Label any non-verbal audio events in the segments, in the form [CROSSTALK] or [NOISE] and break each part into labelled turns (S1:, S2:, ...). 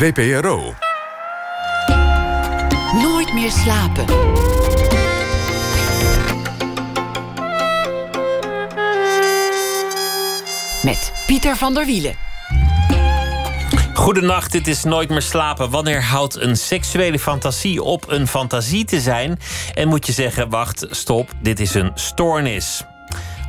S1: VPRO.
S2: Nooit meer slapen. Met Pieter van der Wielen.
S3: Goedenacht, dit is Nooit meer slapen. Wanneer houdt een seksuele fantasie op een fantasie te zijn? En moet je zeggen, wacht, stop, dit is een stoornis.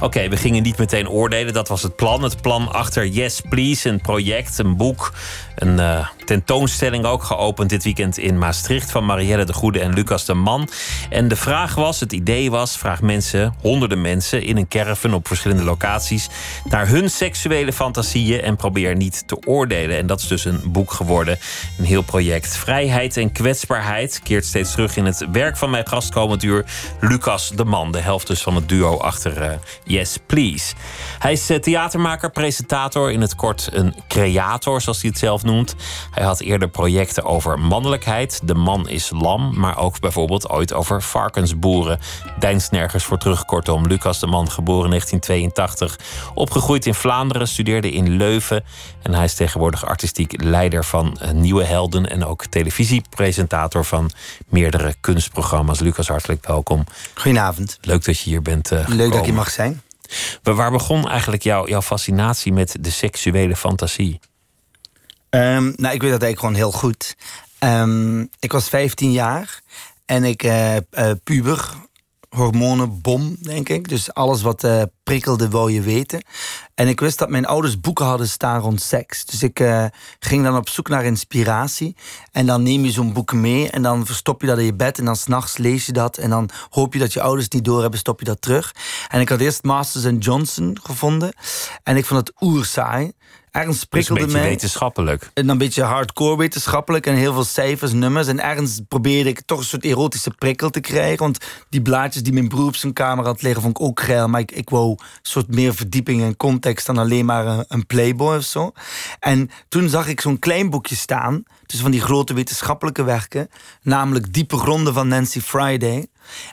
S3: Oké, we gingen niet meteen oordelen. Dat was het plan. Het plan achter Yes Please, een project, een boek, een uh, tentoonstelling ook geopend dit weekend in Maastricht van Marielle de Goede en Lucas de Man. En de vraag was, het idee was, vraag mensen, honderden mensen in een caravan op verschillende locaties naar hun seksuele fantasieën en probeer niet te oordelen. En dat is dus een boek geworden, een heel project. Vrijheid en kwetsbaarheid keert steeds terug in het werk van mijn gastkomend uur, Lucas de Man, de helft dus van het duo achter uh, Yes Please. Hij is uh, theatermaker, presentator, in het kort een creator, zoals hij het zelf noemt. Hij had eerder projecten over mannelijkheid. De man is lam. Maar ook bijvoorbeeld ooit over varkensboeren. Deinst nergens voor terug. Kortom, Lucas de Man, geboren in 1982. Opgegroeid in Vlaanderen, studeerde in Leuven. En hij is tegenwoordig artistiek leider van eh, Nieuwe Helden. En ook televisiepresentator van meerdere kunstprogramma's. Lucas, hartelijk welkom.
S4: Goedenavond.
S3: Leuk dat je hier bent. Uh,
S4: Leuk dat hier mag zijn.
S3: Maar waar begon eigenlijk jouw jouw fascinatie met de seksuele fantasie?
S4: Um, nou, ik weet dat eigenlijk gewoon heel goed. Um, ik was 15 jaar en ik uh, uh, puber, hormonenbom, denk ik. Dus alles wat uh, prikkelde, wou je weten. En ik wist dat mijn ouders boeken hadden staan rond seks. Dus ik ging dan op zoek naar inspiratie. En dan neem je zo'n boek mee en dan verstop je dat in je bed. En dan s'nachts lees je dat. En dan hoop je dat je ouders niet doorhebben, stop je dat terug. En ik had eerst Masters Johnson gevonden. En ik vond het oerzaai ergens prikkelde
S3: dus
S4: mij.
S3: wetenschappelijk.
S4: En een beetje hardcore wetenschappelijk en heel veel cijfers, nummers. En ergens probeerde ik toch een soort erotische prikkel te krijgen. Want die blaadjes die mijn broer op zijn kamer had liggen, vond ik ook geil. Maar ik, ik wou een soort meer verdieping en context dan alleen maar een, een playboy of zo. En toen zag ik zo'n klein boekje staan, tussen van die grote wetenschappelijke werken. Namelijk Diepe Gronden van Nancy Friday.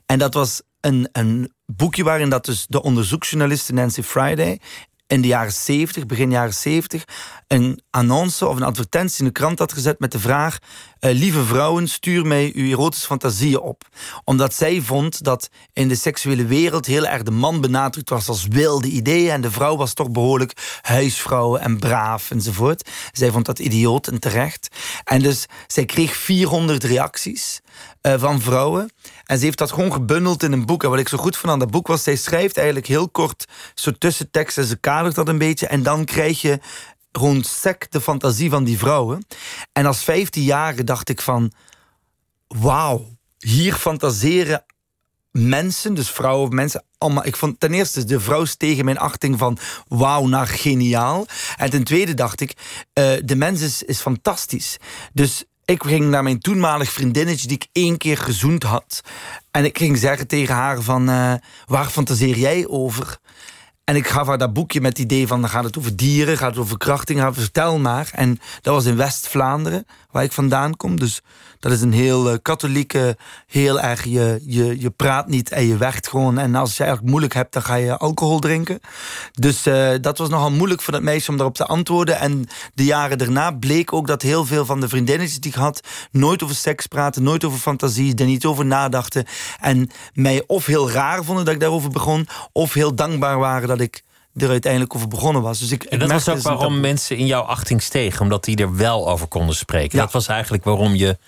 S4: En dat was een, een boekje waarin dat dus de onderzoeksjournaliste Nancy Friday in de jaren 70, begin jaren 70, een annonce of een advertentie in de krant had gezet met de vraag: Lieve vrouwen, stuur mij uw erotische fantasieën op. Omdat zij vond dat in de seksuele wereld heel erg de man benadrukt was als wilde ideeën en de vrouw was toch behoorlijk huisvrouw en braaf enzovoort. Zij vond dat idioot en terecht. En dus zij kreeg 400 reacties uh, van vrouwen. En ze heeft dat gewoon gebundeld in een boek. En wat ik zo goed vond aan dat boek was, zij schrijft eigenlijk heel kort zo tussentekst en ze kadert dat een beetje. En dan krijg je gewoon sec de fantasie van die vrouwen. En als 15-jarige dacht ik van, wauw, hier fantaseren mensen, dus vrouwen of mensen, allemaal. Ik vond ten eerste de vrouw tegen mijn achting van wauw naar geniaal. En ten tweede dacht ik, uh, de mens is, is fantastisch. Dus ik ging naar mijn toenmalig vriendinnetje die ik één keer gezoend had. En ik ging zeggen tegen haar van, uh, waar fantaseer jij over? En ik gaf haar dat boekje met het idee van... gaat het over dieren, gaat het over krachting, vertel maar. En dat was in West-Vlaanderen, waar ik vandaan kom. Dus dat is een heel uh, katholieke, heel erg... Je, je, je praat niet en je werkt gewoon. En als je eigenlijk moeilijk hebt, dan ga je alcohol drinken. Dus uh, dat was nogal moeilijk voor dat meisje om daarop te antwoorden. En de jaren daarna bleek ook dat heel veel van de vriendinnetjes die ik had... nooit over seks praten, nooit over fantasie, er niet over nadachten. En mij of heel raar vonden dat ik daarover begon... of heel dankbaar waren dat ik er uiteindelijk over begonnen was. Dus ik,
S3: en dat was ook waarom mensen in jouw achting stegen, omdat die er wel over konden spreken. Ja. Dat was eigenlijk waarom je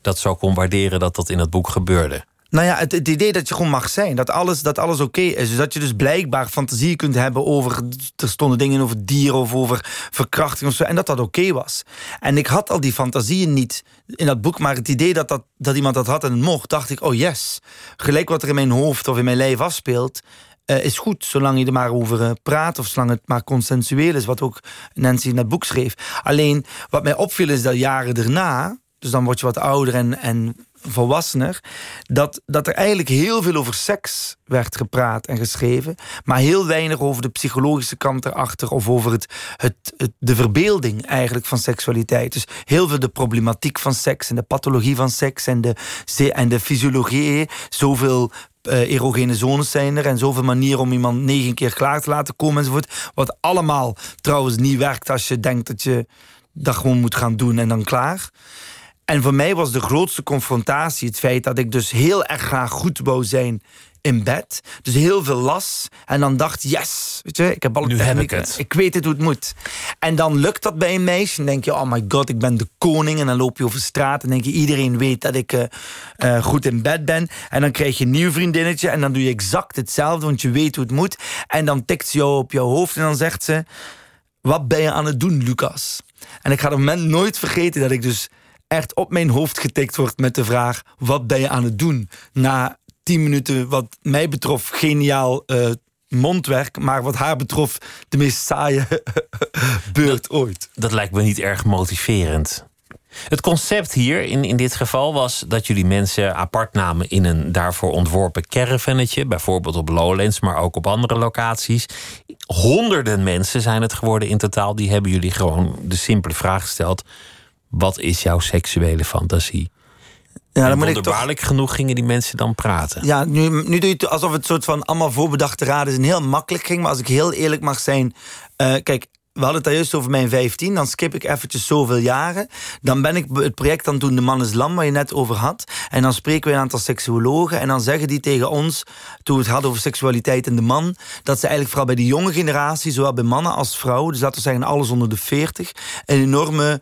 S3: dat zo kon waarderen dat dat in het boek gebeurde.
S4: Nou ja, het, het, idee dat je gewoon mag zijn. Dat alles, dat alles oké is. Dus dat je dus blijkbaar fantasie kunt hebben over... Er stonden dingen over dieren of over verkrachting of zo. En dat dat oké was. En ik had al die fantasieën niet in dat boek. Maar het idee dat, dat, dat iemand dat had en mocht... dacht ik, oh yes. Gelijk wat er in mijn hoofd of in mijn lijf afspeelt... Uh, is goed, zolang je er maar over uh, praat... of zolang het maar consensueel is, wat ook Nancy in dat boek schreef. Alleen, wat mij opviel is dat jaren daarna... dus dan word je wat ouder en, en volwassener... Dat, dat er eigenlijk heel veel over seks werd gepraat en geschreven... maar heel weinig over de psychologische kant erachter... of over het, het, het, de verbeelding eigenlijk van seksualiteit. Dus heel veel de problematiek van seks... en de pathologie van seks en de, en de fysiologie. Zoveel uh, erogene zones zijn er en zoveel manieren om iemand negen keer klaar te laten komen enzovoort. Wat allemaal trouwens niet werkt als je denkt dat je dat gewoon moet gaan doen en dan klaar. En voor mij was de grootste confrontatie het feit dat ik dus heel erg graag goed wou zijn in bed. Dus heel veel las. En dan dacht, yes, weet je, ik heb alle
S3: nu heb ik het.
S4: Ik weet het hoe het moet. En dan lukt dat bij een meisje. Dan denk je, oh my god, ik ben de koning. En dan loop je over straat en denk je, iedereen weet dat ik uh, uh, goed in bed ben. En dan krijg je een nieuw vriendinnetje. En dan doe je exact hetzelfde, want je weet hoe het moet. En dan tikt ze jou op jouw hoofd en dan zegt ze... Wat ben je aan het doen, Lucas? En ik ga het moment nooit vergeten dat ik dus echt op mijn hoofd getikt word met de vraag: wat ben je aan het doen? Na tien minuten, wat mij betrof, geniaal uh, mondwerk, maar wat haar betrof, de meest saaie [LAUGHS] beurt ooit.
S3: Dat lijkt me niet erg motiverend. Het concept hier in, in dit geval was dat jullie mensen apart namen in een daarvoor ontworpen caravannetje. Bijvoorbeeld op Lowlands, maar ook op andere locaties. Honderden mensen zijn het geworden in totaal. Die hebben jullie gewoon de simpele vraag gesteld: wat is jouw seksuele fantasie? Ja, dan moet toch... genoeg gingen die mensen dan praten.
S4: Ja, nu, nu doe je het alsof het soort van allemaal voorbedachte raden is en heel makkelijk ging. Maar als ik heel eerlijk mag zijn. Uh, kijk, we hadden het daar juist over mijn 15. Dan skip ik eventjes zoveel jaren. Dan ben ik het project aan toen De Man is Lam, waar je net over had. En dan spreken we een aantal seksuologen. En dan zeggen die tegen ons, toen we het hadden over seksualiteit en de man... dat ze eigenlijk vooral bij de jonge generatie, zowel bij mannen als vrouwen... dus laten we zeggen alles onder de 40... een enorme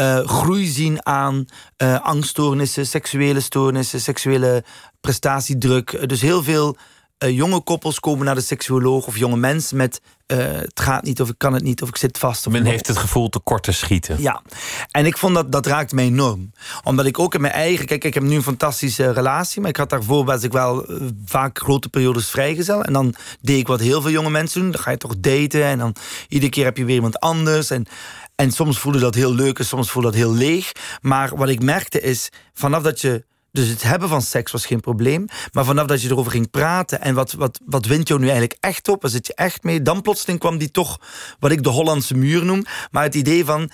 S4: uh, groei zien aan uh, angststoornissen, seksuele stoornissen, seksuele prestatiedruk. Dus heel veel uh, jonge koppels komen naar de seksuoloog of jonge mensen met het gaat niet of ik kan het niet of ik zit vast. Of
S3: Men heeft het gevoel tekort te schieten.
S4: Ja, en ik vond dat dat raakt mij enorm. Omdat ik ook in mijn eigen, kijk, ik heb nu een fantastische relatie, maar ik had daarvoor was ik wel vaak grote periodes vrijgezel. En dan deed ik wat heel veel jonge mensen doen. Dan ga je toch daten en dan iedere keer heb je weer iemand anders. En, en soms voelde dat heel leuk en soms voelde dat heel leeg. Maar wat ik merkte is, vanaf dat je dus het hebben van seks was geen probleem. Maar vanaf dat je erover ging praten en wat, wat, wat wint jou nu eigenlijk echt op? Waar zit je echt mee? Dan plotseling kwam die toch, wat ik de Hollandse muur noem. Maar het idee van, uh,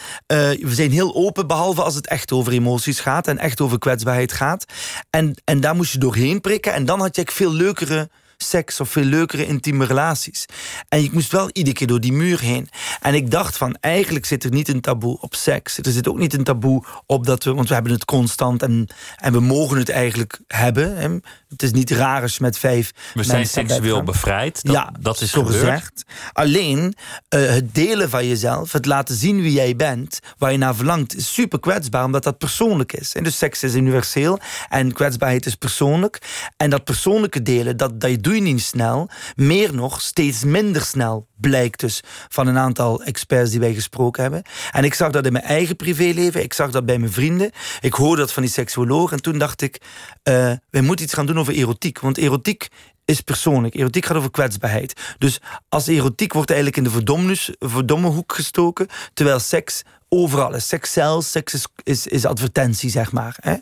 S4: we zijn heel open behalve als het echt over emoties gaat. En echt over kwetsbaarheid gaat. En, en daar moest je doorheen prikken. En dan had je veel leukere seks of veel leukere intieme relaties. En ik moest wel iedere keer door die muur heen. En ik dacht van, eigenlijk zit er niet een taboe op seks. Er zit ook niet een taboe op dat we, want we hebben het constant en, en we mogen het eigenlijk hebben. Hè. Het is niet raar als je met vijf
S3: We zijn seksueel bevrijd. Dat, ja, dat is zo gezegd.
S4: Alleen uh, het delen van jezelf, het laten zien wie jij bent, waar je naar verlangt, is super kwetsbaar, omdat dat persoonlijk is. En dus seks is universeel en kwetsbaarheid is persoonlijk. En dat persoonlijke delen, dat, dat je doet niet snel. Meer nog, steeds minder snel blijkt dus van een aantal experts die wij gesproken hebben. En ik zag dat in mijn eigen privéleven, ik zag dat bij mijn vrienden. Ik hoorde dat van die seksuoloog en toen dacht ik, uh, wij moeten iets gaan doen over erotiek. Want erotiek is persoonlijk. Erotiek gaat over kwetsbaarheid. Dus als erotiek wordt eigenlijk in de verdomme hoek gestoken, terwijl seks overal is. Seks zelfs, seks is, is, advertentie, zeg maar. Hè?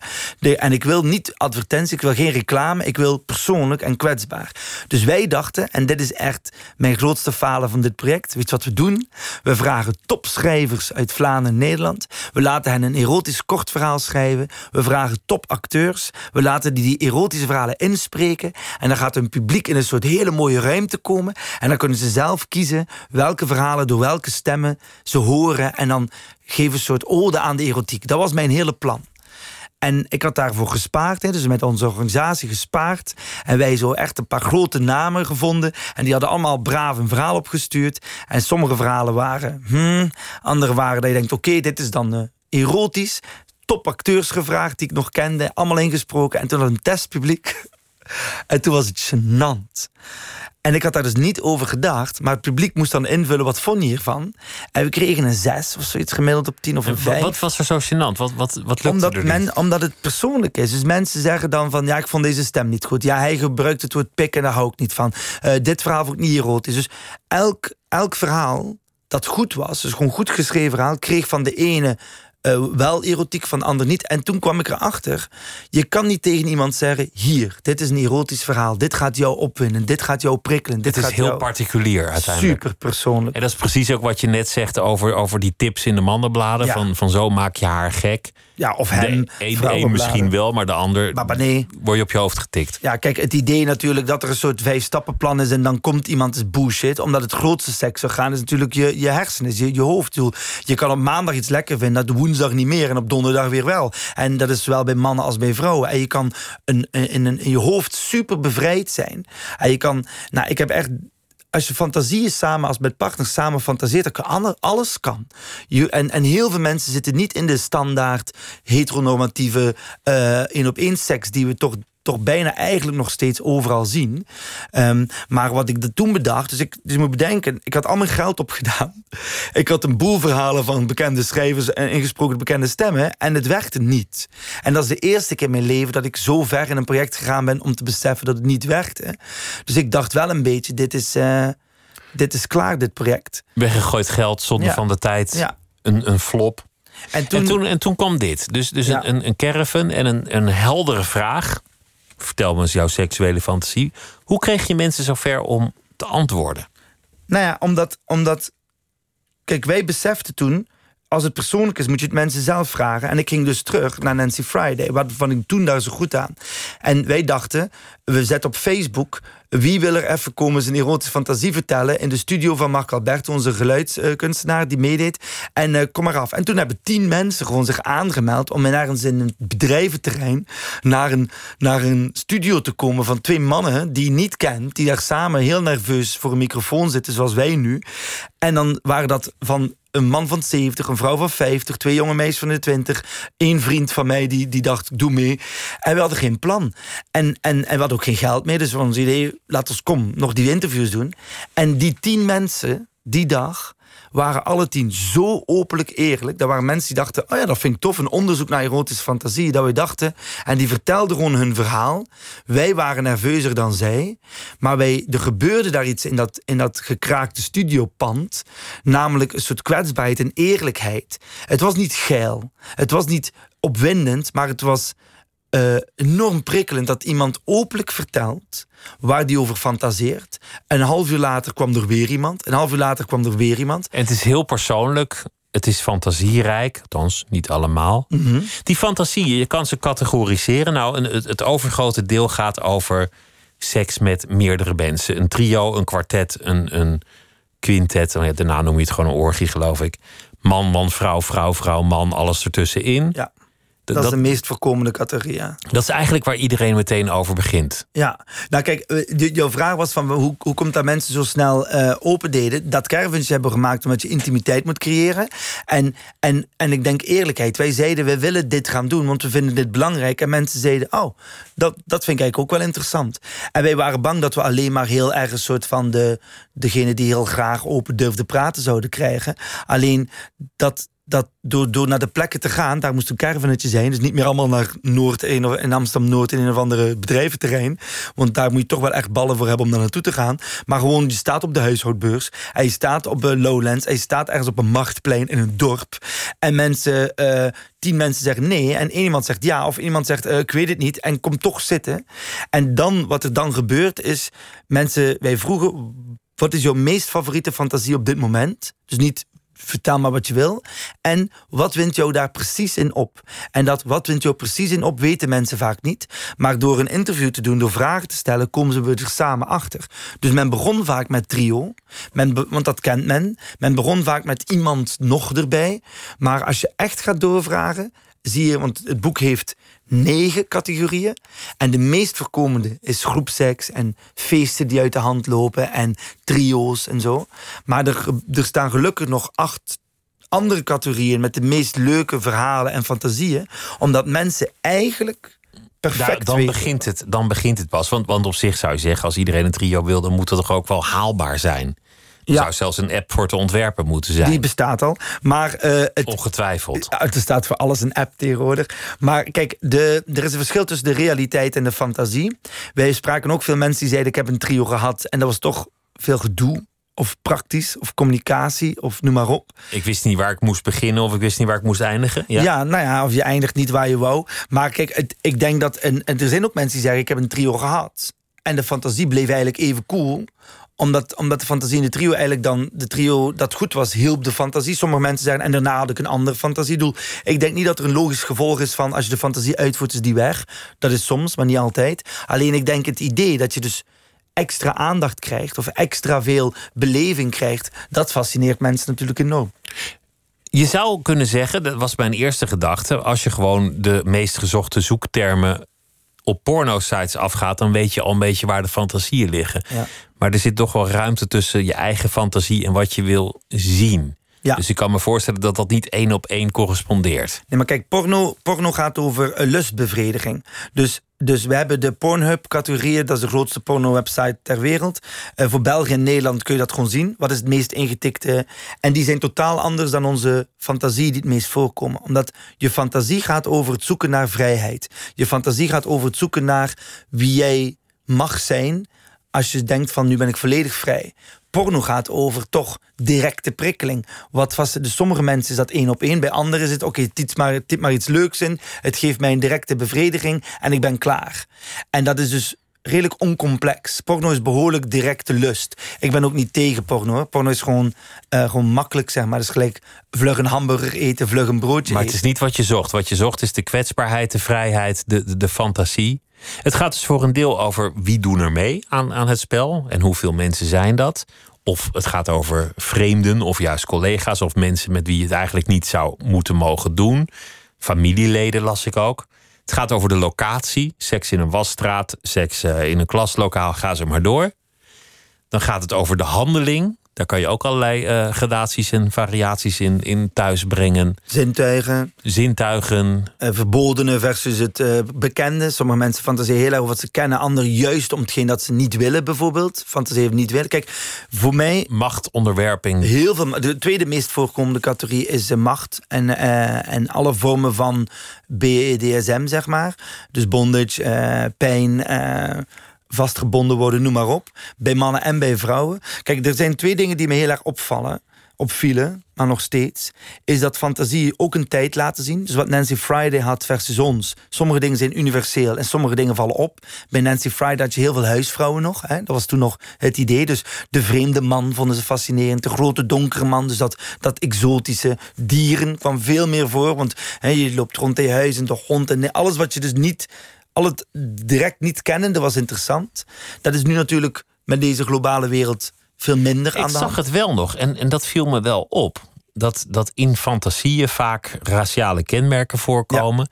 S4: En ik wil niet advertentie, ik wil geen reclame, ik wil persoonlijk en kwetsbaar. Dus wij dachten, en dit is echt mijn grootste falen van dit project, weet je wat we doen? We vragen topschrijvers uit Vlaanderen en Nederland. We laten hen een erotisch kort verhaal schrijven. We vragen topacteurs. We laten die, die erotische verhalen inspreken. En dan gaat een publiek in een soort hele mooie ruimte komen. En dan kunnen ze zelf kiezen welke verhalen door welke stemmen ze horen. En dan geef een soort ode aan de erotiek. Dat was mijn hele plan. En ik had daarvoor gespaard, dus met onze organisatie gespaard. En wij zo echt een paar grote namen gevonden. En die hadden allemaal braaf een verhaal opgestuurd. En sommige verhalen waren, hmm, andere waren dat je denkt, oké, dit is dan uh, erotisch. Topacteurs gevraagd die ik nog kende, allemaal ingesproken. En toen had een testpubliek. En toen was het gênant. En ik had daar dus niet over gedacht. Maar het publiek moest dan invullen, wat vond je hiervan? En we kregen een zes of zoiets gemiddeld op tien of een vijf.
S3: Wat was er zo gênant? Wat, wat, wat
S4: omdat,
S3: er
S4: men, omdat het persoonlijk is. Dus mensen zeggen dan van, ja, ik vond deze stem niet goed. Ja, hij gebruikt het woord pikken, daar hou ik niet van. Uh, dit verhaal vond ik niet erotisch. Dus elk, elk verhaal dat goed was, dus gewoon goed geschreven verhaal... kreeg van de ene uh, wel erotiek, van de ander niet. En toen kwam ik erachter, je kan niet tegen iemand zeggen... hier, dit is een erotisch verhaal, dit gaat jou opwinnen... dit gaat jou prikkelen. Dit is
S3: heel particulier uiteindelijk.
S4: Super persoonlijk.
S3: En dat is precies ook wat je net zegt over, over die tips in de mandenbladen... Van, van zo maak je haar gek.
S4: Ja, of hem.
S3: De een, een misschien wel, maar de ander
S4: maar nee.
S3: word je op je hoofd getikt.
S4: Ja, kijk, het idee natuurlijk dat er een soort vijf stappenplan is... en dan komt iemand is bullshit. Omdat het grootste seksorgaan is natuurlijk je, je hersenen, je, je hoofd. Je kan op maandag iets lekker vinden, dat woensdag niet meer... en op donderdag weer wel. En dat is zowel bij mannen als bij vrouwen. En je kan een, in, een, in je hoofd super bevrijd zijn. En je kan... Nou, ik heb echt als je fantasieën samen, als met partners samen fantaseert, dan alles kan. Je, en, en heel veel mensen zitten niet in de standaard heteronormatieve uh, één op één seks die we toch toch bijna eigenlijk nog steeds overal zien. Um, maar wat ik toen bedacht, dus ik dus moet bedenken, ik had al mijn geld opgedaan. [LAUGHS] Ik had een boel verhalen van bekende schrijvers en ingesproken bekende stemmen en het werkte niet. En dat is de eerste keer in mijn leven dat ik zo ver in een project gegaan ben om te beseffen dat het niet werkte. Dus ik dacht wel een beetje, dit is, uh, dit is klaar, dit project.
S3: Weggegooid geld, zonder van de tijd, ja. een, een flop. En toen, en toen, en toen kwam dit. Dus, dus ja. een, een caravan en een, een heldere vraag vertel me eens jouw seksuele fantasie. Hoe kreeg je mensen zover om te antwoorden?
S4: Nou ja, omdat, omdat kijk, wij beseften toen als het persoonlijk is, moet je het mensen zelf vragen. En ik ging dus terug naar Nancy Friday. Wat vond ik toen daar zo goed aan? En wij dachten, we zetten op Facebook... wie wil er even komen zijn erotische fantasie vertellen... in de studio van Marc Albert, onze geluidskunstenaar die meedeed. En uh, kom maar af. En toen hebben tien mensen gewoon zich aangemeld... om ergens in een bedrijventerrein... naar een, naar een studio te komen van twee mannen die je niet kent... die daar samen heel nerveus voor een microfoon zitten, zoals wij nu. En dan waren dat van een man van 70, een vrouw van 50, twee jonge meisjes van de 20, één vriend van mij die, die dacht, doe mee. En we hadden geen plan. En, en, en we hadden ook geen geld meer, dus ons idee, laten we kom, nog die interviews doen. En die tien mensen, die dag, waren alle tien zo openlijk eerlijk. Er waren mensen die dachten, oh ja, dat vind ik tof. Een onderzoek naar erotische fantasie. Dat we dachten, en die vertelden gewoon hun verhaal. Wij waren nerveuzer dan zij. Maar wij, er gebeurde daar iets in dat, in dat gekraakte studiopand. Namelijk een soort kwetsbaarheid en eerlijkheid. Het was niet geil. Het was niet opwindend, maar het was uh, enorm prikkelend dat iemand openlijk vertelt waar die over fantaseert. Een half uur later kwam er weer iemand. Een half uur later kwam er weer iemand.
S3: En het is heel persoonlijk. Het is fantasierijk, althans niet allemaal.
S4: Mhm.
S3: Die fantasieën, je kan ze categoriseren. Nou, het, het overgrote deel gaat over seks met meerdere mensen. Een trio, een kwartet, een, een quintet. Daarna noem je het gewoon een orgie, geloof ik. Man, man, vrouw, vrouw, vrouw, man, alles ertussenin.
S4: Ja. Dat, is de meest voorkomende categorie, ja.
S3: Dat is eigenlijk waar iedereen meteen over begint.
S4: Ja, nou kijk, eh, jouw vraag was van hoe, hoe komt dat mensen zo snel uh, open deden? Dat caravans hebben gemaakt omdat je intimiteit moet creëren. En, en, en ik denk eerlijkheid. Wij zeiden, we willen dit gaan doen, want we vinden dit belangrijk. En mensen zeiden, oh, dat, dat vind ik eigenlijk ook wel interessant. En wij waren bang dat we alleen maar heel erg een soort van de, degene die heel graag open durfde praten zouden krijgen. Alleen dat dat door, door naar de plekken te gaan, daar moest een caravannetje zijn. Dus niet meer allemaal naar Noord in Amsterdam-Noord in een of andere bedrijventerrein. Want daar moet je toch wel echt ballen voor hebben om daar naartoe te gaan. Maar gewoon, je staat op de huishoudbeurs. Je staat op de Lowlands. En je staat ergens op een machtplein in een dorp. En mensen, uh, tien mensen zeggen nee. En één iemand zegt ja. Of iemand zegt uh, ik weet het niet. En komt toch zitten. En dan, wat er dan gebeurt is, mensen, wij vroegen wat is jouw meest favoriete fantasie op dit moment? Dus niet vertel maar wat je wil. En wat wint jou daar precies in op? En dat wat wint jou precies in op, weten mensen vaak niet. Maar door een interview te doen, door vragen te stellen, komen ze er samen achter. Dus men begon vaak met trio, men want dat kent men. Men begon vaak met iemand nog erbij. Maar als je echt gaat doorvragen, zie je, want het boek heeft negen categorieën. En de meest voorkomende is groepseks en feesten die uit de hand lopen en trio's en zo. Maar er, er staan gelukkig nog acht andere categorieën met de meest leuke verhalen en fantasieën. Omdat mensen eigenlijk perfect
S3: dan begint het, Dan begint het pas. Want, want op zich zou je zeggen, als iedereen een trio wil, dan moet het toch ook wel haalbaar zijn. Er ja. zou zelfs een app voor te ontwerpen moeten zijn.
S4: Die bestaat al. Maar, uh, het,
S3: Ongetwijfeld.
S4: Er staat voor alles een app tegenwoordig. Maar kijk, de, er is een verschil tussen de realiteit en de fantasie. Wij spraken ook veel mensen die zeiden: Ik heb een trio gehad. En dat was toch veel gedoe of praktisch, of communicatie, of noem maar op.
S3: Ik wist niet waar ik moest beginnen of ik wist niet waar ik moest eindigen.
S4: Ja, ja nou ja, of je eindigt niet waar je wou. Maar kijk, het, ik denk dat, en, en er zijn ook mensen die zeggen: ik heb een trio gehad. En de fantasie bleef eigenlijk even cool omdat, omdat de fantasie in de trio eigenlijk dan... de trio dat goed was, hielp de fantasie. Sommige mensen zeggen, en daarna had ik een ander fantasiedoel. Ik denk niet dat er een logisch gevolg is van... als je de fantasie uitvoert, is die weg. Dat is soms, maar niet altijd. Alleen ik denk het idee dat je dus extra aandacht krijgt... of extra veel beleving krijgt... dat fascineert mensen natuurlijk enorm.
S3: Je zou kunnen zeggen, dat was mijn eerste gedachte... als je gewoon de meest gezochte zoektermen op porno-sites afgaat... dan weet je al een beetje waar de fantasieën liggen.
S4: Ja.
S3: Maar er zit toch wel ruimte tussen je eigen fantasie en wat je wil zien.
S4: Ja.
S3: Dus ik kan me voorstellen dat dat niet één op één correspondeert.
S4: Nee, maar kijk, porno, porno gaat over lustbevrediging. Dus, dus we hebben de Pornhub-categorieën, dat is de grootste porno-website ter wereld. Eh, voor België en Nederland kun je dat gewoon zien. Wat is het meest ingetikte? En die zijn totaal anders dan onze fantasie die het meest voorkomen. Omdat je fantasie gaat over het zoeken naar vrijheid. Je fantasie gaat over het zoeken naar wie jij mag zijn als je denkt van nu ben ik volledig vrij. Porno gaat over toch directe prikkeling. Wat vast, dus sommige mensen is dat één op één. Bij anderen is het oké, okay, maar, typ maar iets leuks in. Het geeft mij een directe bevrediging en ik ben klaar. En dat is dus redelijk oncomplex. Porno is behoorlijk directe lust. Ik ben ook niet tegen porno. Porno is gewoon, uh, gewoon makkelijk, zeg maar. Het is gelijk vlug een hamburger eten, vlug een broodje
S3: Maar het is niet wat je zocht. Wat je zocht is de kwetsbaarheid, de vrijheid, de, de, de fantasie. Het gaat dus voor een deel over wie doen er mee aan, aan het spel en hoeveel mensen zijn dat. Of het gaat over vreemden of juist collega's of mensen met wie je het eigenlijk niet zou moeten mogen doen. Familieleden las ik ook. Het gaat over de locatie. Seks in een wasstraat, seks eh, in een klaslokaal, ga ze maar door. Dan gaat het over de handeling. Daar kan je ook allerlei uh, gradaties en variaties in, in thuis brengen.
S4: Zintuigen.
S3: Zintuigen.
S4: Uh, verbodene versus het uh, bekende. Sommige mensen fantaseren heel erg over wat ze kennen. Anderen juist om hetgeen dat ze niet willen, bijvoorbeeld. Fantaseren niet willen. Kijk, voor mij...
S3: Macht, onderwerping.
S4: Heel veel. De tweede meest voorkomende categorie is macht. En, en alle vormen van BDSM, zeg maar. Dus bondage, pijn vastgebonden worden, noem maar op. Bij mannen en bij vrouwen. Kijk, er zijn twee dingen die me heel erg opvallen. Opvielen, maar nog steeds. Is dat fantasie ook een tijd laten zien. Dus wat Nancy Friday had versus ons. Sommige dingen zijn universeel en sommige dingen vallen op. Bij Nancy Friday had je heel veel huisvrouwen nog. Hè? Dat was toen nog het idee. Dus de vreemde man vonden ze fascinerend. De grote donkere man. Dus dat, dat exotische dieren kwam veel meer voor. Want hè, je loopt rond in je huis en de hond. En alles wat je dus niet al het direct niet kennende was interessant. Dat is nu natuurlijk met deze globale wereld veel minder aan
S3: de hand. Ik zag het wel nog en, en dat viel me wel op. Dat, dat in fantasieën vaak raciale kenmerken voorkomen.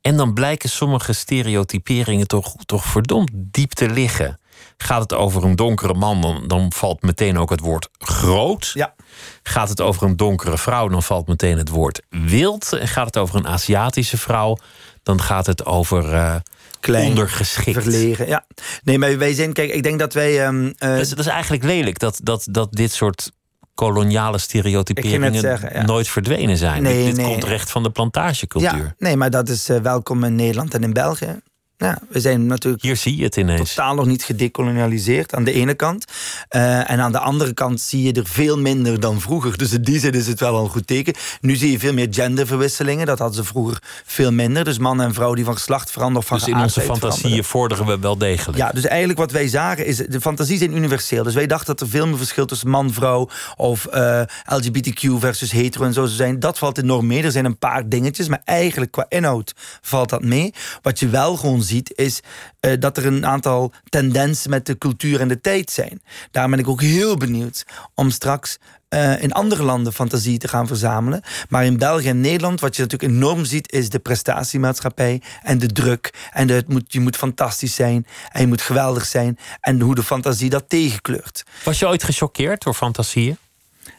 S3: En dan blijken sommige stereotyperingen toch, toch verdomd diep te liggen. Gaat het over een donkere man, dan, dan valt meteen ook het woord groot.
S4: Ja.
S3: Gaat het over een donkere vrouw, dan valt meteen het woord wild. En gaat het over een Aziatische vrouw, dan gaat het over uh,
S4: Klein,
S3: ondergeschikt.
S4: Verlegen, ja. Nee, maar wij zijn, kijk, ik denk dat wij. Um, uh,
S3: dat, is, dat, is, eigenlijk lelijk dat, dat, dat dit soort koloniale stereotyperingen zeggen, ja. nooit verdwenen zijn.
S4: Nee,
S3: dit
S4: nee.
S3: komt recht van de plantagecultuur.
S4: Ja, nee, maar dat is uh, welkom in Nederland en in België. Ja, we zijn natuurlijk
S3: Hier zie je het ineens.
S4: totaal nog niet gedecolonialiseerd aan de ene kant. Uh, en aan de andere kant zie je er veel minder dan vroeger. Dus in die zin is het wel een goed teken. Nu zie je veel meer genderverwisselingen. Dat hadden ze vroeger veel minder. Dus man en vrouw die van geslacht veranderen. Of van
S3: dus in onze fantasieën vorderen we wel degelijk.
S4: Ja, dus eigenlijk wat wij zagen is... De fantasie zijn universeel. Dus wij dachten dat er veel meer verschil tussen man, vrouw... of uh, LGBTQ versus hetero en zo zou zijn. Dat valt enorm mee. Er zijn een paar dingetjes. Maar eigenlijk qua inhoud valt dat mee. Wat je wel gewoon ziet, is uh, dat er een aantal tendensen met de cultuur en de tijd zijn. Daar ben ik ook heel benieuwd om straks uh, in andere landen fantasie te gaan verzamelen. Maar in België en Nederland, wat je natuurlijk enorm ziet, is de prestatiemaatschappij en de druk. En de, het moet, je moet fantastisch zijn en je moet geweldig zijn. En hoe de fantasie dat tegenkleurt.
S3: Was je ooit gechoqueerd door fantasieën?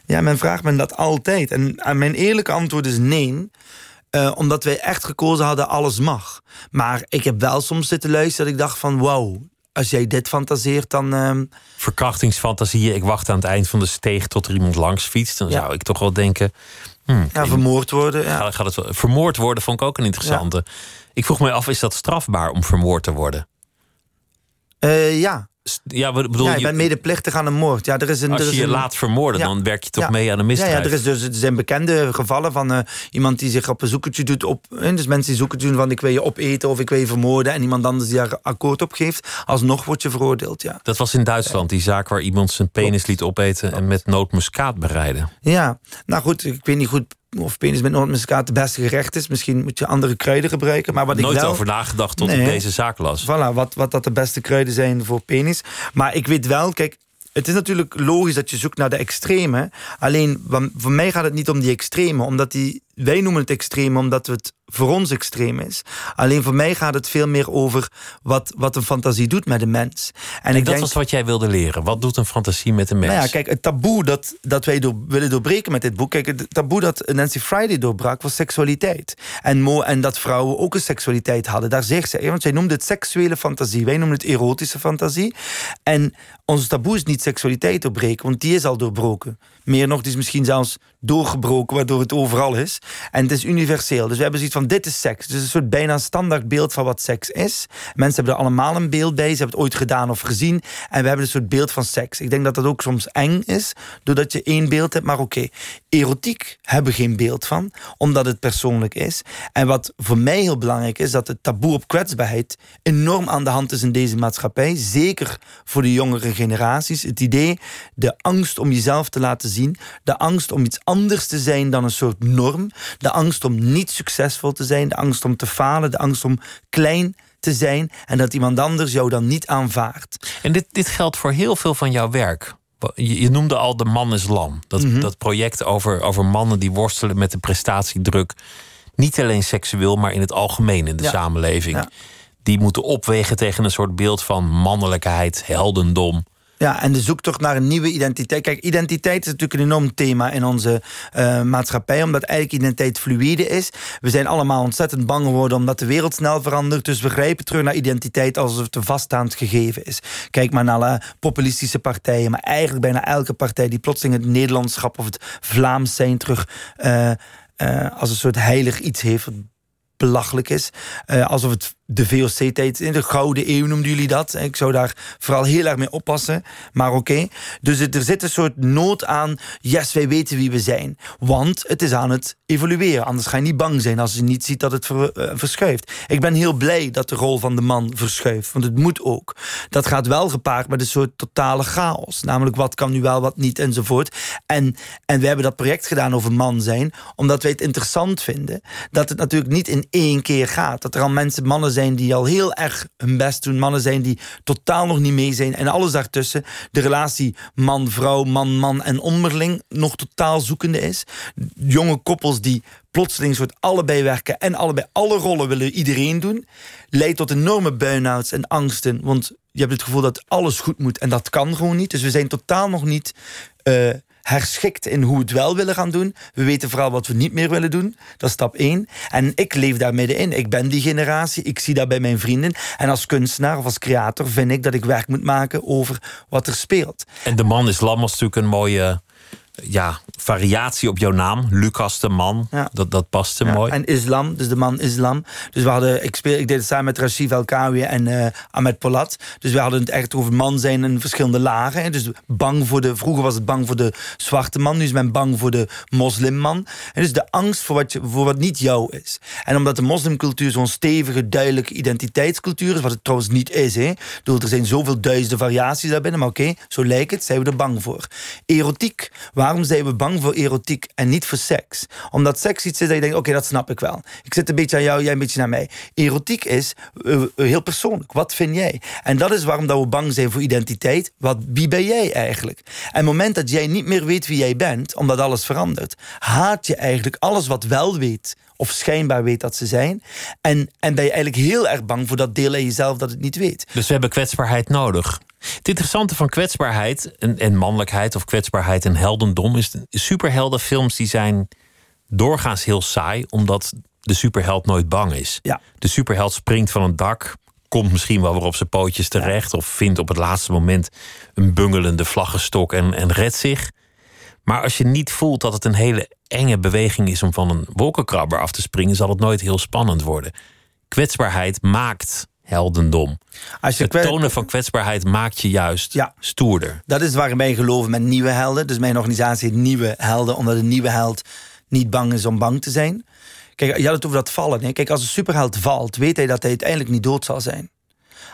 S4: Ja, men vraagt me dat altijd. En, en mijn eerlijke antwoord is nee. Uh, omdat wij echt gekozen hadden, alles mag. Maar ik heb wel soms zitten luisteren dat ik dacht van... wow, als jij dit fantaseert, dan... Uh...
S3: Verkrachtingsfantasieën. Ik wacht aan het eind van de steeg tot er iemand langs fietst. Dan ja. zou ik toch wel denken... Hmm,
S4: ja, vermoord worden. Ja.
S3: Gaat, gaat het vermoord worden vond ik ook een interessante. Ja. Ik vroeg me af, is dat strafbaar om vermoord te worden?
S4: Uh, ja.
S3: Ja, bedoel,
S4: ja, je bent medeplichtig aan een moord. Ja, er is een,
S3: als
S4: er
S3: je
S4: is
S3: je
S4: een,
S3: laat vermoorden, dan werk je toch mee aan een misdrijf.
S4: Ja, ja, er, is dus, er zijn bekende gevallen van uh, iemand die zich op een zoekertje doet. Op, dus mensen die zoeken doen van ik wil je opeten of ik wil je vermoorden. En iemand anders die daar akkoord op geeft. Alsnog word je veroordeeld, ja.
S3: Dat was in Duitsland, die zaak waar iemand zijn penis liet opeten... en met nootmuskaat bereiden.
S4: Ja, nou goed, ik weet niet goed of penis met nootmuskaat het beste gerecht is. Misschien moet je andere kruiden gebruiken. Maar wat
S3: Nooit
S4: ik wel...
S3: over nagedacht tot ik deze zaak las.
S4: Voilà, wat, wat dat de beste kruiden zijn voor penis. Maar ik weet wel, kijk, het is natuurlijk logisch dat je zoekt naar de extreme. Alleen, voor mij gaat het niet om die extreme. Omdat die, wij noemen het extreme omdat het voor ons extreem is. Alleen voor mij gaat het veel meer over wat, wat een fantasie doet met een mens.
S3: En, en ik dat denk, was wat jij wilde leren. Wat doet een fantasie met een mens?
S4: Nou ja, kijk, het taboe dat, dat wij door, willen doorbreken met dit boek... Kijk, het taboe dat Nancy Friday doorbrak was seksualiteit. En, mo, en dat vrouwen ook een seksualiteit hadden. Daar zegt ze, want zij noemde het seksuele fantasie. Wij noemen het erotische fantasie. En ons taboe is niet seksualiteit doorbreken, want die is al doorbroken. Meer nog, die is misschien zelfs doorgebroken, waardoor het overal is. En het is universeel. Dus we hebben zoiets van, dit is seks. Dus een soort bijna standaard beeld van wat seks is. Mensen hebben er allemaal een beeld bij. Ze hebben het ooit gedaan of gezien. En we hebben een soort beeld van seks. Ik denk dat dat ook soms eng is, doordat je één beeld hebt. Maar oké, erotiek hebben we geen beeld van, omdat het persoonlijk is. En wat voor mij heel belangrijk is, dat het taboe op kwetsbaarheid enorm aan de hand is in deze maatschappij. Zeker voor de jongere generaties. Het idee, de angst om jezelf te laten zien. De angst om iets anders te zijn dan een soort norm. De angst om niet succesvol te zijn. De angst om te falen. De angst om klein te zijn. En dat iemand anders jou dan niet aanvaardt.
S3: En dit, dit geldt voor heel veel van jouw werk. Je, noemde al de man is lam. Dat,
S4: Mhm.
S3: dat project over, over mannen die worstelen met de prestatiedruk. Niet alleen seksueel, maar in het algemeen in de
S4: Ja.
S3: samenleving.
S4: Ja.
S3: Die moeten opwegen tegen een soort beeld van mannelijkheid, heldendom.
S4: Ja, en de zoektocht naar een nieuwe identiteit. Kijk, identiteit is natuurlijk een enorm thema in onze eh, maatschappij, omdat eigenlijk identiteit fluïde is. We zijn allemaal ontzettend bang geworden omdat de wereld snel verandert. Dus we grijpen terug naar identiteit alsof het een vaststaand gegeven is. Kijk maar naar alle populistische partijen, maar eigenlijk bijna elke partij die plotseling het Nederlandschap of het Vlaams zijn terug eh, eh, als een soort heilig iets heeft. belachelijk is. Eh, alsof het de VOC-tijd, in de Gouden Eeuw noemden jullie dat. Ik zou daar vooral heel erg mee oppassen. Maar oké. Dus er zit een soort nood aan. Yes, wij weten wie we zijn. Want het is aan het evolueren. Anders ga je niet bang zijn als je niet ziet dat het eh, verschuift. Ik ben heel blij dat de rol van de man verschuift. Want het moet ook. Dat gaat wel gepaard met een soort totale chaos. Namelijk wat kan nu wel, wat niet enzovoort. En, en we hebben dat project gedaan over man zijn. Omdat wij het interessant vinden. Dat het natuurlijk niet in één keer gaat. Dat er al mensen, mannen zijn die al heel erg hun best doen. Mannen zijn die totaal nog niet mee zijn. En alles daartussen. De relatie man-vrouw, man-man en onderling nog totaal zoekende is. Jonge koppels die plotseling soort allebei werken en allebei alle rollen willen iedereen doen. Leidt tot enorme burn-outs en angsten. Want je hebt het gevoel dat alles goed moet en dat kan gewoon niet. Dus we zijn totaal nog niet... eh, herschikt in hoe we het wel willen gaan doen. We weten vooral wat we niet meer willen doen. Dat is stap één. En ik leef daar middenin. Ik ben die generatie. Ik zie dat bij mijn vrienden. En als kunstenaar of als creator vind ik dat ik werk moet maken over wat er speelt.
S3: En de man is lam was natuurlijk een mooie ja, variatie op jouw naam. Lucas de man.
S4: Ja.
S3: Dat, dat paste
S4: Ja,
S3: mooi.
S4: En islam, dus de man islam. Dus we hadden, ik, speel, ik deed het samen met Rashid Elkawi en eh, Ahmed Polat. Dus we hadden het echt over man zijn in verschillende lagen. hè. Dus bang voor de, vroeger was het bang voor de zwarte man, nu is men bang voor de moslimman. En dus de angst voor wat, je, voor wat niet jou is. En omdat de moslimcultuur zo'n stevige, duidelijke identiteitscultuur is, wat het trouwens niet is. Hè. Bedoel, er zijn zoveel duizenden variaties daarbinnen, maar oké, zo lijkt het, zijn we er bang voor. Erotiek. Waarom zijn we bang voor erotiek en niet voor seks? Omdat seks iets is dat je denkt, oké, dat snap ik wel. Ik zit een beetje aan jou, jij een beetje naar mij. Erotiek is eh, heel persoonlijk. Wat vind jij? En dat is waarom dat we bang zijn voor identiteit. Wat, wie ben jij eigenlijk? En het moment dat jij niet meer weet wie jij bent, omdat alles verandert, haat je eigenlijk alles wat wel weet of schijnbaar weet dat ze zijn. En, en ben je eigenlijk heel erg bang voor dat deel in jezelf dat het niet weet.
S3: Dus we hebben kwetsbaarheid nodig. Het interessante van kwetsbaarheid en, en mannelijkheid of kwetsbaarheid en heldendom is superheldenfilms die zijn doorgaans heel saai, omdat de superheld nooit bang is.
S4: Ja.
S3: De superheld springt van een dak, komt misschien wel weer op zijn pootjes terecht, of vindt op het laatste moment een bungelende vlaggenstok en, en redt zich. Maar als je niet voelt dat het een hele enge beweging is om van een wolkenkrabber af te springen, zal het nooit heel spannend worden. Kwetsbaarheid maakt heldendom.
S4: Als je
S3: Het tonen van kwetsbaarheid maakt je juist
S4: Ja.
S3: stoerder.
S4: Dat is waar wij geloven met nieuwe helden. Dus mijn organisatie heet Nieuwe Helden, omdat een nieuwe held niet bang is om bang te zijn. Kijk, je had het over dat vallen. Hè? Kijk, als een superheld valt, weet hij dat hij uiteindelijk niet dood zal zijn.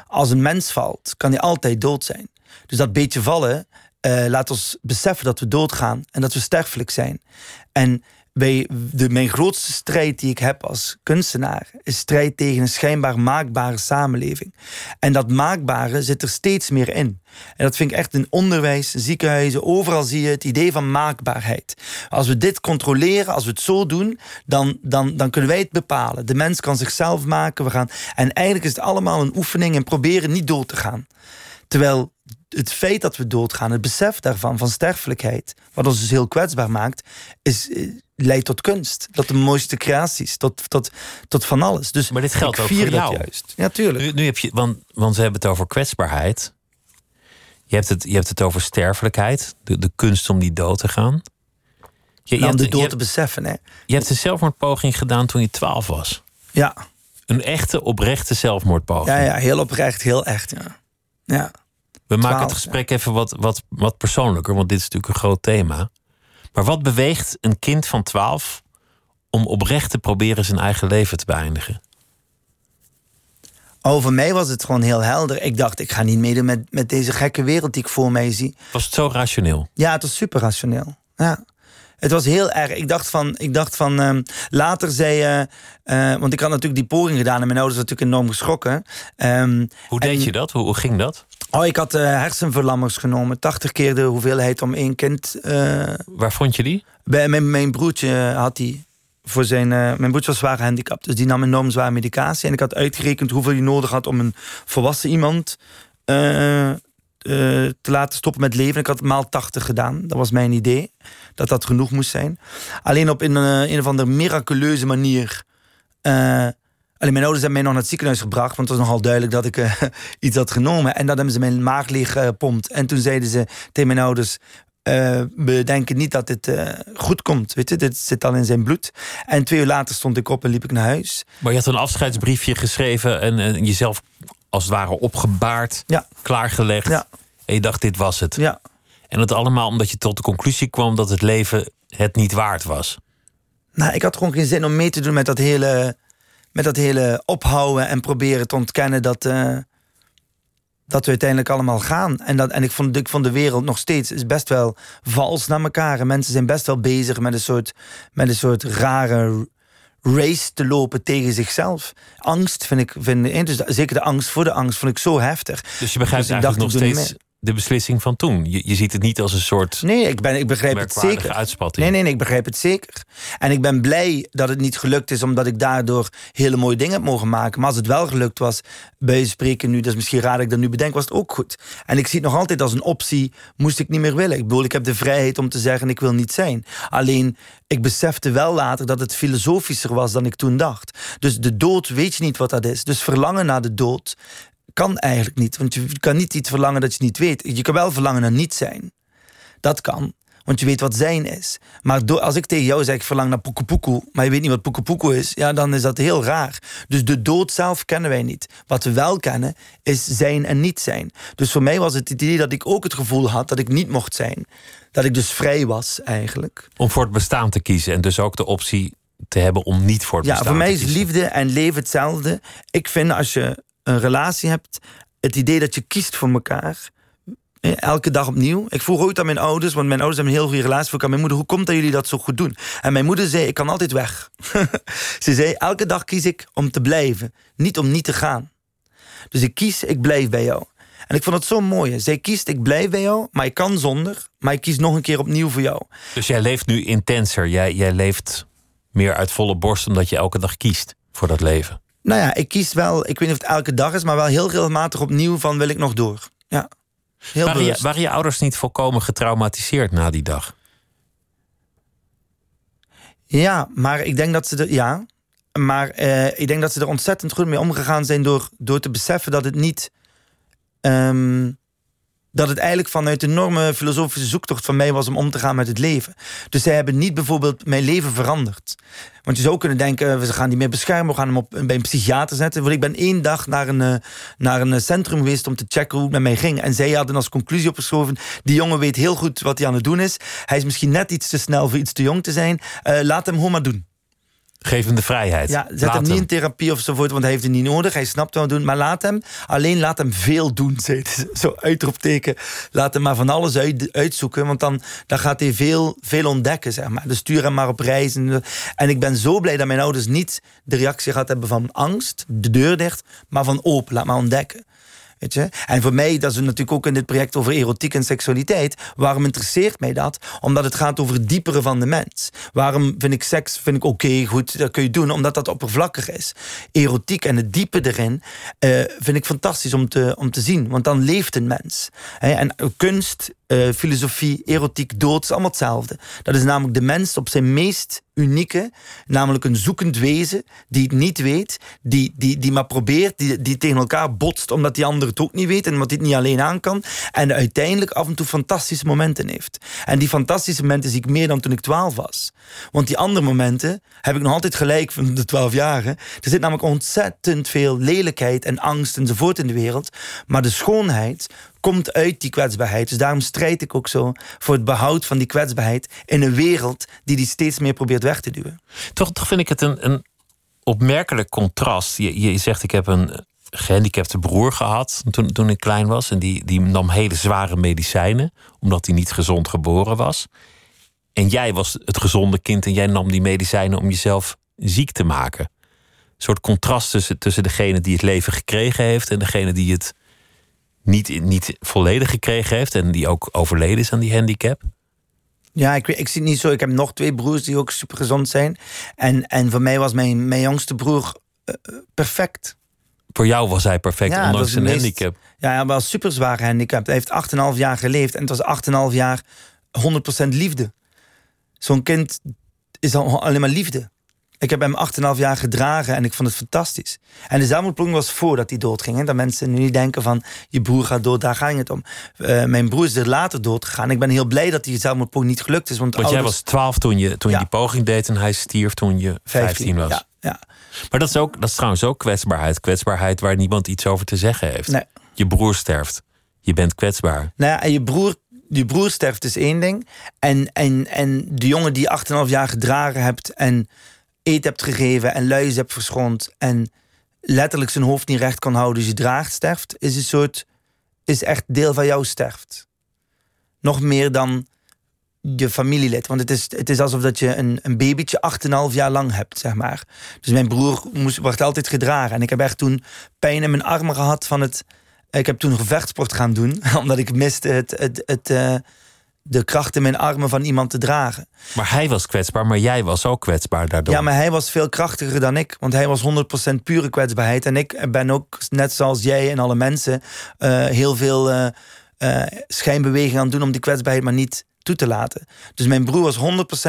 S4: Als een mens valt, kan hij altijd dood zijn. Dus dat beetje vallen eh, laat ons beseffen dat we doodgaan en dat we sterfelijk zijn. En de, mijn grootste strijd die ik heb als kunstenaar is strijd tegen een schijnbaar maakbare samenleving. En dat maakbare zit er steeds meer in. En dat vind ik echt in onderwijs, ziekenhuizen, overal zie je het idee van maakbaarheid. Als we dit controleren, als we het zo doen, dan, dan, dan kunnen wij het bepalen. De mens kan zichzelf maken. We gaan, en eigenlijk is het allemaal een oefening en proberen niet dood te gaan. Terwijl het feit dat we doodgaan, het besef daarvan, van sterfelijkheid, wat ons dus heel kwetsbaar maakt, is, eh, leidt tot kunst. Tot de mooiste creaties, tot, tot, tot van alles. Dus
S3: Maar dit geldt ook
S4: vier
S3: voor
S4: dat
S3: jou.
S4: juist. Ja, tuurlijk.
S3: Nu, nu heb je, want, want we hebben het over kwetsbaarheid. Je hebt het, je hebt het over sterfelijkheid, de, de kunst om niet dood te gaan. Je, je,
S4: Nou, om
S3: hebt,
S4: de
S3: je,
S4: dood te beseffen, hè.
S3: je hebt een zelfmoordpoging gedaan toen je 12 was.
S4: Ja,
S3: Een echte, oprechte zelfmoordpoging.
S4: ja, ja, heel oprecht, heel echt, ja. Ja.
S3: We maken
S4: 12,
S3: het gesprek even wat, wat, wat persoonlijker, want dit is natuurlijk een groot thema. Maar wat beweegt een kind van 12 om oprecht te proberen zijn eigen leven te beëindigen?
S4: Voor mij was het gewoon heel helder. Ik dacht, ik ga niet meedoen met, met deze gekke wereld die ik voor mij zie.
S3: Was het zo rationeel?
S4: Ja, het was super rationeel. Ja. Het was heel erg. Ik dacht van, ik dacht van ehm, later zei je, eh, want ik had natuurlijk die poging gedaan en mijn ouders waren natuurlijk enorm geschrokken. Ehm,
S3: Hoe deed
S4: en-
S3: je dat? Hoe, hoe ging dat?
S4: Oh, ik had eh, hersenverlammers genomen. 80 keer de hoeveelheid om één kind. eh,
S3: Waar vond je die?
S4: bij mijn, mijn broertje had die. Voor zijn, eh, mijn broertje was zwaar gehandicapt. Dus die nam enorm zwaar medicatie. En ik had uitgerekend hoeveel je nodig had om een volwassen iemand te laten stoppen met leven. Ik had het maal 80 gedaan. Dat was mijn idee. Dat dat genoeg moest zijn. Alleen op een, een of andere miraculeuze manier. Alleen mijn ouders hebben mij nog naar het ziekenhuis gebracht. Want het was nogal duidelijk dat ik eh, [LAUGHS] iets had genomen. En dat hebben ze mijn maag leeg gepompt. En toen zeiden ze tegen mijn ouders. eh, we denken niet dat dit eh, goed komt. Weet je, dit zit al in zijn bloed. En twee uur later stond ik op en liep ik naar huis.
S3: Maar je had een afscheidsbriefje geschreven en, en jezelf als het ware opgebaard,
S4: Ja.
S3: klaargelegd.
S4: Ja.
S3: En je dacht, dit was het.
S4: Ja,
S3: En dat allemaal omdat je tot de conclusie kwam dat het leven het niet waard was.
S4: nou, ik had gewoon geen zin om mee te doen met dat hele, met dat hele ophouden en proberen te ontkennen dat, eh, dat we uiteindelijk allemaal gaan. En, dat, en ik, vond, ik vond de wereld nog steeds is best wel vals naar elkaar. En mensen zijn best wel bezig met een soort, met een soort rare race te lopen tegen zichzelf. Angst vind ik, vind, dus zeker de angst voor de angst, vond ik zo heftig.
S3: Dus je begrijpt
S4: Dus ik
S3: eigenlijk nog steeds de beslissing van toen. Je, je ziet het niet als een soort
S4: Nee, ik, ben, ik begrijp het zeker.
S3: uitspatting.
S4: Nee, nee, nee, ik begrijp het zeker. En ik ben blij dat het niet gelukt is, omdat ik daardoor hele mooie dingen heb mogen maken. Maar als het wel gelukt was, bij spreken nu, dat is misschien raar dat ik dat nu bedenk, was het ook goed. En ik zie het nog altijd als een optie, moest ik niet meer willen. Ik bedoel, ik heb de vrijheid om te zeggen, ik wil niet zijn. Alleen, ik besefte wel later dat het filosofischer was dan ik toen dacht. Dus de dood weet je niet wat dat is. Dus verlangen naar de dood kan eigenlijk niet. Want je kan niet iets verlangen dat je niet weet. Je kan wel verlangen naar niet zijn. Dat kan. Want je weet wat zijn is. Maar als ik tegen jou zeg, ik verlang naar poekoepoekoe... maar je weet niet wat poekoepoekoe is... ja, dan is dat heel raar. Dus de dood zelf kennen wij niet. Wat we wel kennen, is zijn en niet zijn. Dus voor mij was het het idee dat ik ook het gevoel had... dat ik niet mocht zijn. Dat ik dus vrij was, eigenlijk.
S3: Om voor het bestaan te kiezen en dus ook de optie te hebben om niet voor het
S4: Ja,
S3: bestaan
S4: voor mij
S3: te
S4: is liefde en leven hetzelfde. Ik vind als je een relatie hebt, het idee dat je kiest voor elkaar. eh, Elke dag opnieuw. Ik vroeg ooit aan mijn ouders, want mijn ouders hebben een heel goede relatie. Vroeg aan mijn moeder, hoe komt dat jullie dat zo goed doen? En mijn moeder zei, ik kan altijd weg. [LAUGHS] Ze zei, elke dag kies ik om te blijven, niet om niet te gaan. Dus ik kies, ik blijf bij jou. En ik vond het zo mooi. Zij kiest, ik blijf bij jou, maar ik kan zonder. Maar ik kies nog een keer opnieuw voor jou.
S3: Dus jij leeft nu intenser. Jij, jij leeft meer uit volle borst omdat je elke dag kiest voor dat leven.
S4: Nou ja, ik kies wel, ik weet niet of het elke dag is, maar wel heel regelmatig opnieuw van wil ik nog door. Ja. Heel
S3: Waren je, waren je ouders niet volkomen getraumatiseerd na die dag?
S4: Ja, maar ik denk dat ze er, ja, maar eh, ik denk dat ze er ontzettend goed mee omgegaan zijn door, door te beseffen dat het niet, ehm, dat het eigenlijk vanuit een enorme filosofische zoektocht van mij was om om te gaan met het leven. Dus zij hebben niet bijvoorbeeld mijn leven veranderd. Want je zou kunnen denken, we gaan die meer beschermen, we gaan hem op, bij een psychiater zetten. Want ik ben één dag naar een, eh, naar een centrum geweest om te checken hoe het met mij ging. En zij hadden als conclusie opgeschoven, die jongen weet heel goed wat hij aan het doen is. Hij is misschien net iets te snel voor iets te jong te zijn. Laat hem gewoon maar doen.
S3: Geef hem de vrijheid.
S4: Ja, zet hem niet in therapie of voort, want hij heeft het niet nodig. Hij snapt wat we doen. Maar laat hem, alleen laat hem veel doen. [LAUGHS] Zo uitroepteken. Laat hem maar van alles uit, uitzoeken. Want dan, dan gaat hij veel, veel ontdekken, zeg maar. Dus stuur hem maar op reis. En, en ik ben zo blij dat mijn ouders niet de reactie gehad hebben van angst, de deur dicht, maar van open, laat maar ontdekken. En voor mij, dat is natuurlijk ook in dit project over erotiek en seksualiteit. Waarom interesseert mij dat? Omdat het gaat over het diepere van de mens. Waarom vind ik seks vind ik oké, goed, dat kun je doen, omdat dat oppervlakkig is. Erotiek en het diepe erin uh, vind ik fantastisch om te, om te zien, want dan leeft een mens. En kunst, uh, filosofie, erotiek, dood is allemaal hetzelfde. Dat is namelijk de mens op zijn meest unieke, namelijk een zoekend wezen die het niet weet, die, die, die maar probeert, die, die tegen elkaar botst omdat die ander het ook niet weet en omdat het niet alleen aan kan en uiteindelijk af en toe fantastische momenten heeft. En die fantastische momenten zie ik meer dan toen ik twaalf was. Want die andere momenten heb ik nog altijd gelijk van de twaalf jaren. Er zit namelijk ontzettend veel lelijkheid en angst enzovoort in de wereld, maar de schoonheid komt uit die kwetsbaarheid. Dus daarom strijd ik ook zo voor het behoud van die kwetsbaarheid in een wereld die die steeds meer probeert weg te duwen.
S3: Toch, vind ik het een, een opmerkelijk contrast. Je, je zegt, ik heb een gehandicapte broer gehad toen, toen ik klein was. En die, die nam hele zware medicijnen, omdat hij niet gezond geboren was. En jij was het gezonde kind en jij nam die medicijnen om jezelf ziek te maken. Een soort contrast tussen, tussen degene die het leven gekregen heeft en degene die het niet, niet volledig gekregen heeft en die ook overleden is aan die handicap?
S4: Ja, ik, ik zie het niet zo. Ik heb nog twee broers die ook super gezond zijn. En, en voor mij was mijn, mijn jongste broer uh, perfect.
S3: Voor jou was hij perfect, ja, ondanks zijn handicap.
S4: Ja, hij was super zwaar handicap. Hij heeft 8,5 jaar geleefd en het was 8,5 jaar 100% liefde. Zo'n kind is alleen maar liefde. Ik heb hem 8,5 jaar gedragen en ik vond het fantastisch. En de zelfmoordpoging was voordat hij doodging. Hè? Dat mensen nu niet denken van je broer gaat dood, daar ging het om. Uh, mijn broer is er later dood gegaan. Ik ben heel blij dat die zelfmoordpoging niet gelukt is. Want,
S3: want jij was 12 toen je, toen je die poging deed en hij stierf toen je 15, was.
S4: Ja, ja.
S3: Maar dat is, ook, dat is trouwens ook kwetsbaarheid. Kwetsbaarheid waar niemand iets over te zeggen heeft.
S4: Nee.
S3: Je broer sterft. Je bent kwetsbaar.
S4: Nou ja, en je broer je broer sterft is één ding. En, en, en de jongen die 8,5 jaar gedragen hebt en hebt gegeven en luizen hebt verschoond en letterlijk zijn hoofd niet recht kan houden, dus je draagt sterft, is een soort, is echt deel van jou sterft. Nog meer dan je familielid. Want het is, het is alsof dat je een, een babytje 8,5 jaar lang hebt, zeg maar. Dus mijn broer moest, werd altijd gedragen. En ik heb echt toen pijn in mijn armen gehad van het... Ik heb toen gevechtsport gaan doen, [LAUGHS] omdat ik miste het, het, het, uh, de kracht in mijn armen van iemand te dragen.
S3: Maar hij was kwetsbaar, maar jij was ook kwetsbaar daardoor.
S4: Ja, maar hij was veel krachtiger dan ik. Want hij was 100% pure kwetsbaarheid. En ik ben ook, net zoals jij en alle mensen, uh, heel veel uh, uh, schijnbeweging aan het doen om die kwetsbaarheid maar niet toe te laten. Dus mijn broer was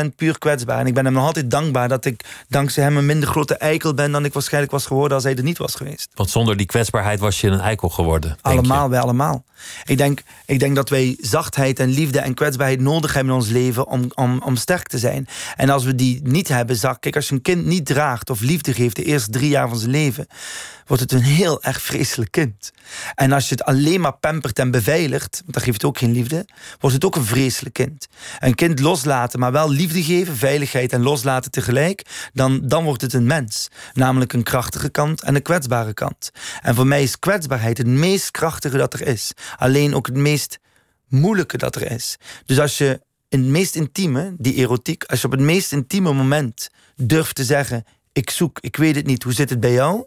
S4: 100% puur kwetsbaar. En ik ben hem nog altijd dankbaar dat ik dankzij hem een minder grote eikel ben dan ik waarschijnlijk was geworden als hij er niet was geweest.
S3: Want zonder die kwetsbaarheid was je een eikel geworden.
S4: Allemaal, wij allemaal. Ik denk, ik denk dat wij zachtheid en liefde en kwetsbaarheid nodig hebben in ons leven om, om, om sterk te zijn. En als we die niet hebben, zak, kijk, als je een kind niet draagt of liefde geeft de eerste drie jaar van zijn leven, wordt het een heel erg vreselijk kind. En als je het alleen maar pampert en beveiligt, want dat geeft ook geen liefde, wordt het ook een vreselijk kind. Een kind loslaten, maar wel liefde geven, veiligheid en loslaten tegelijk, dan, dan wordt het een mens. Namelijk een krachtige kant en een kwetsbare kant. En voor mij is kwetsbaarheid het meest krachtige dat er is. Alleen ook het meest moeilijke dat er is. Dus als je in het meest intieme, die erotiek, als je op het meest intieme moment durft te zeggen: Ik zoek, ik weet het niet, hoe zit het bij jou?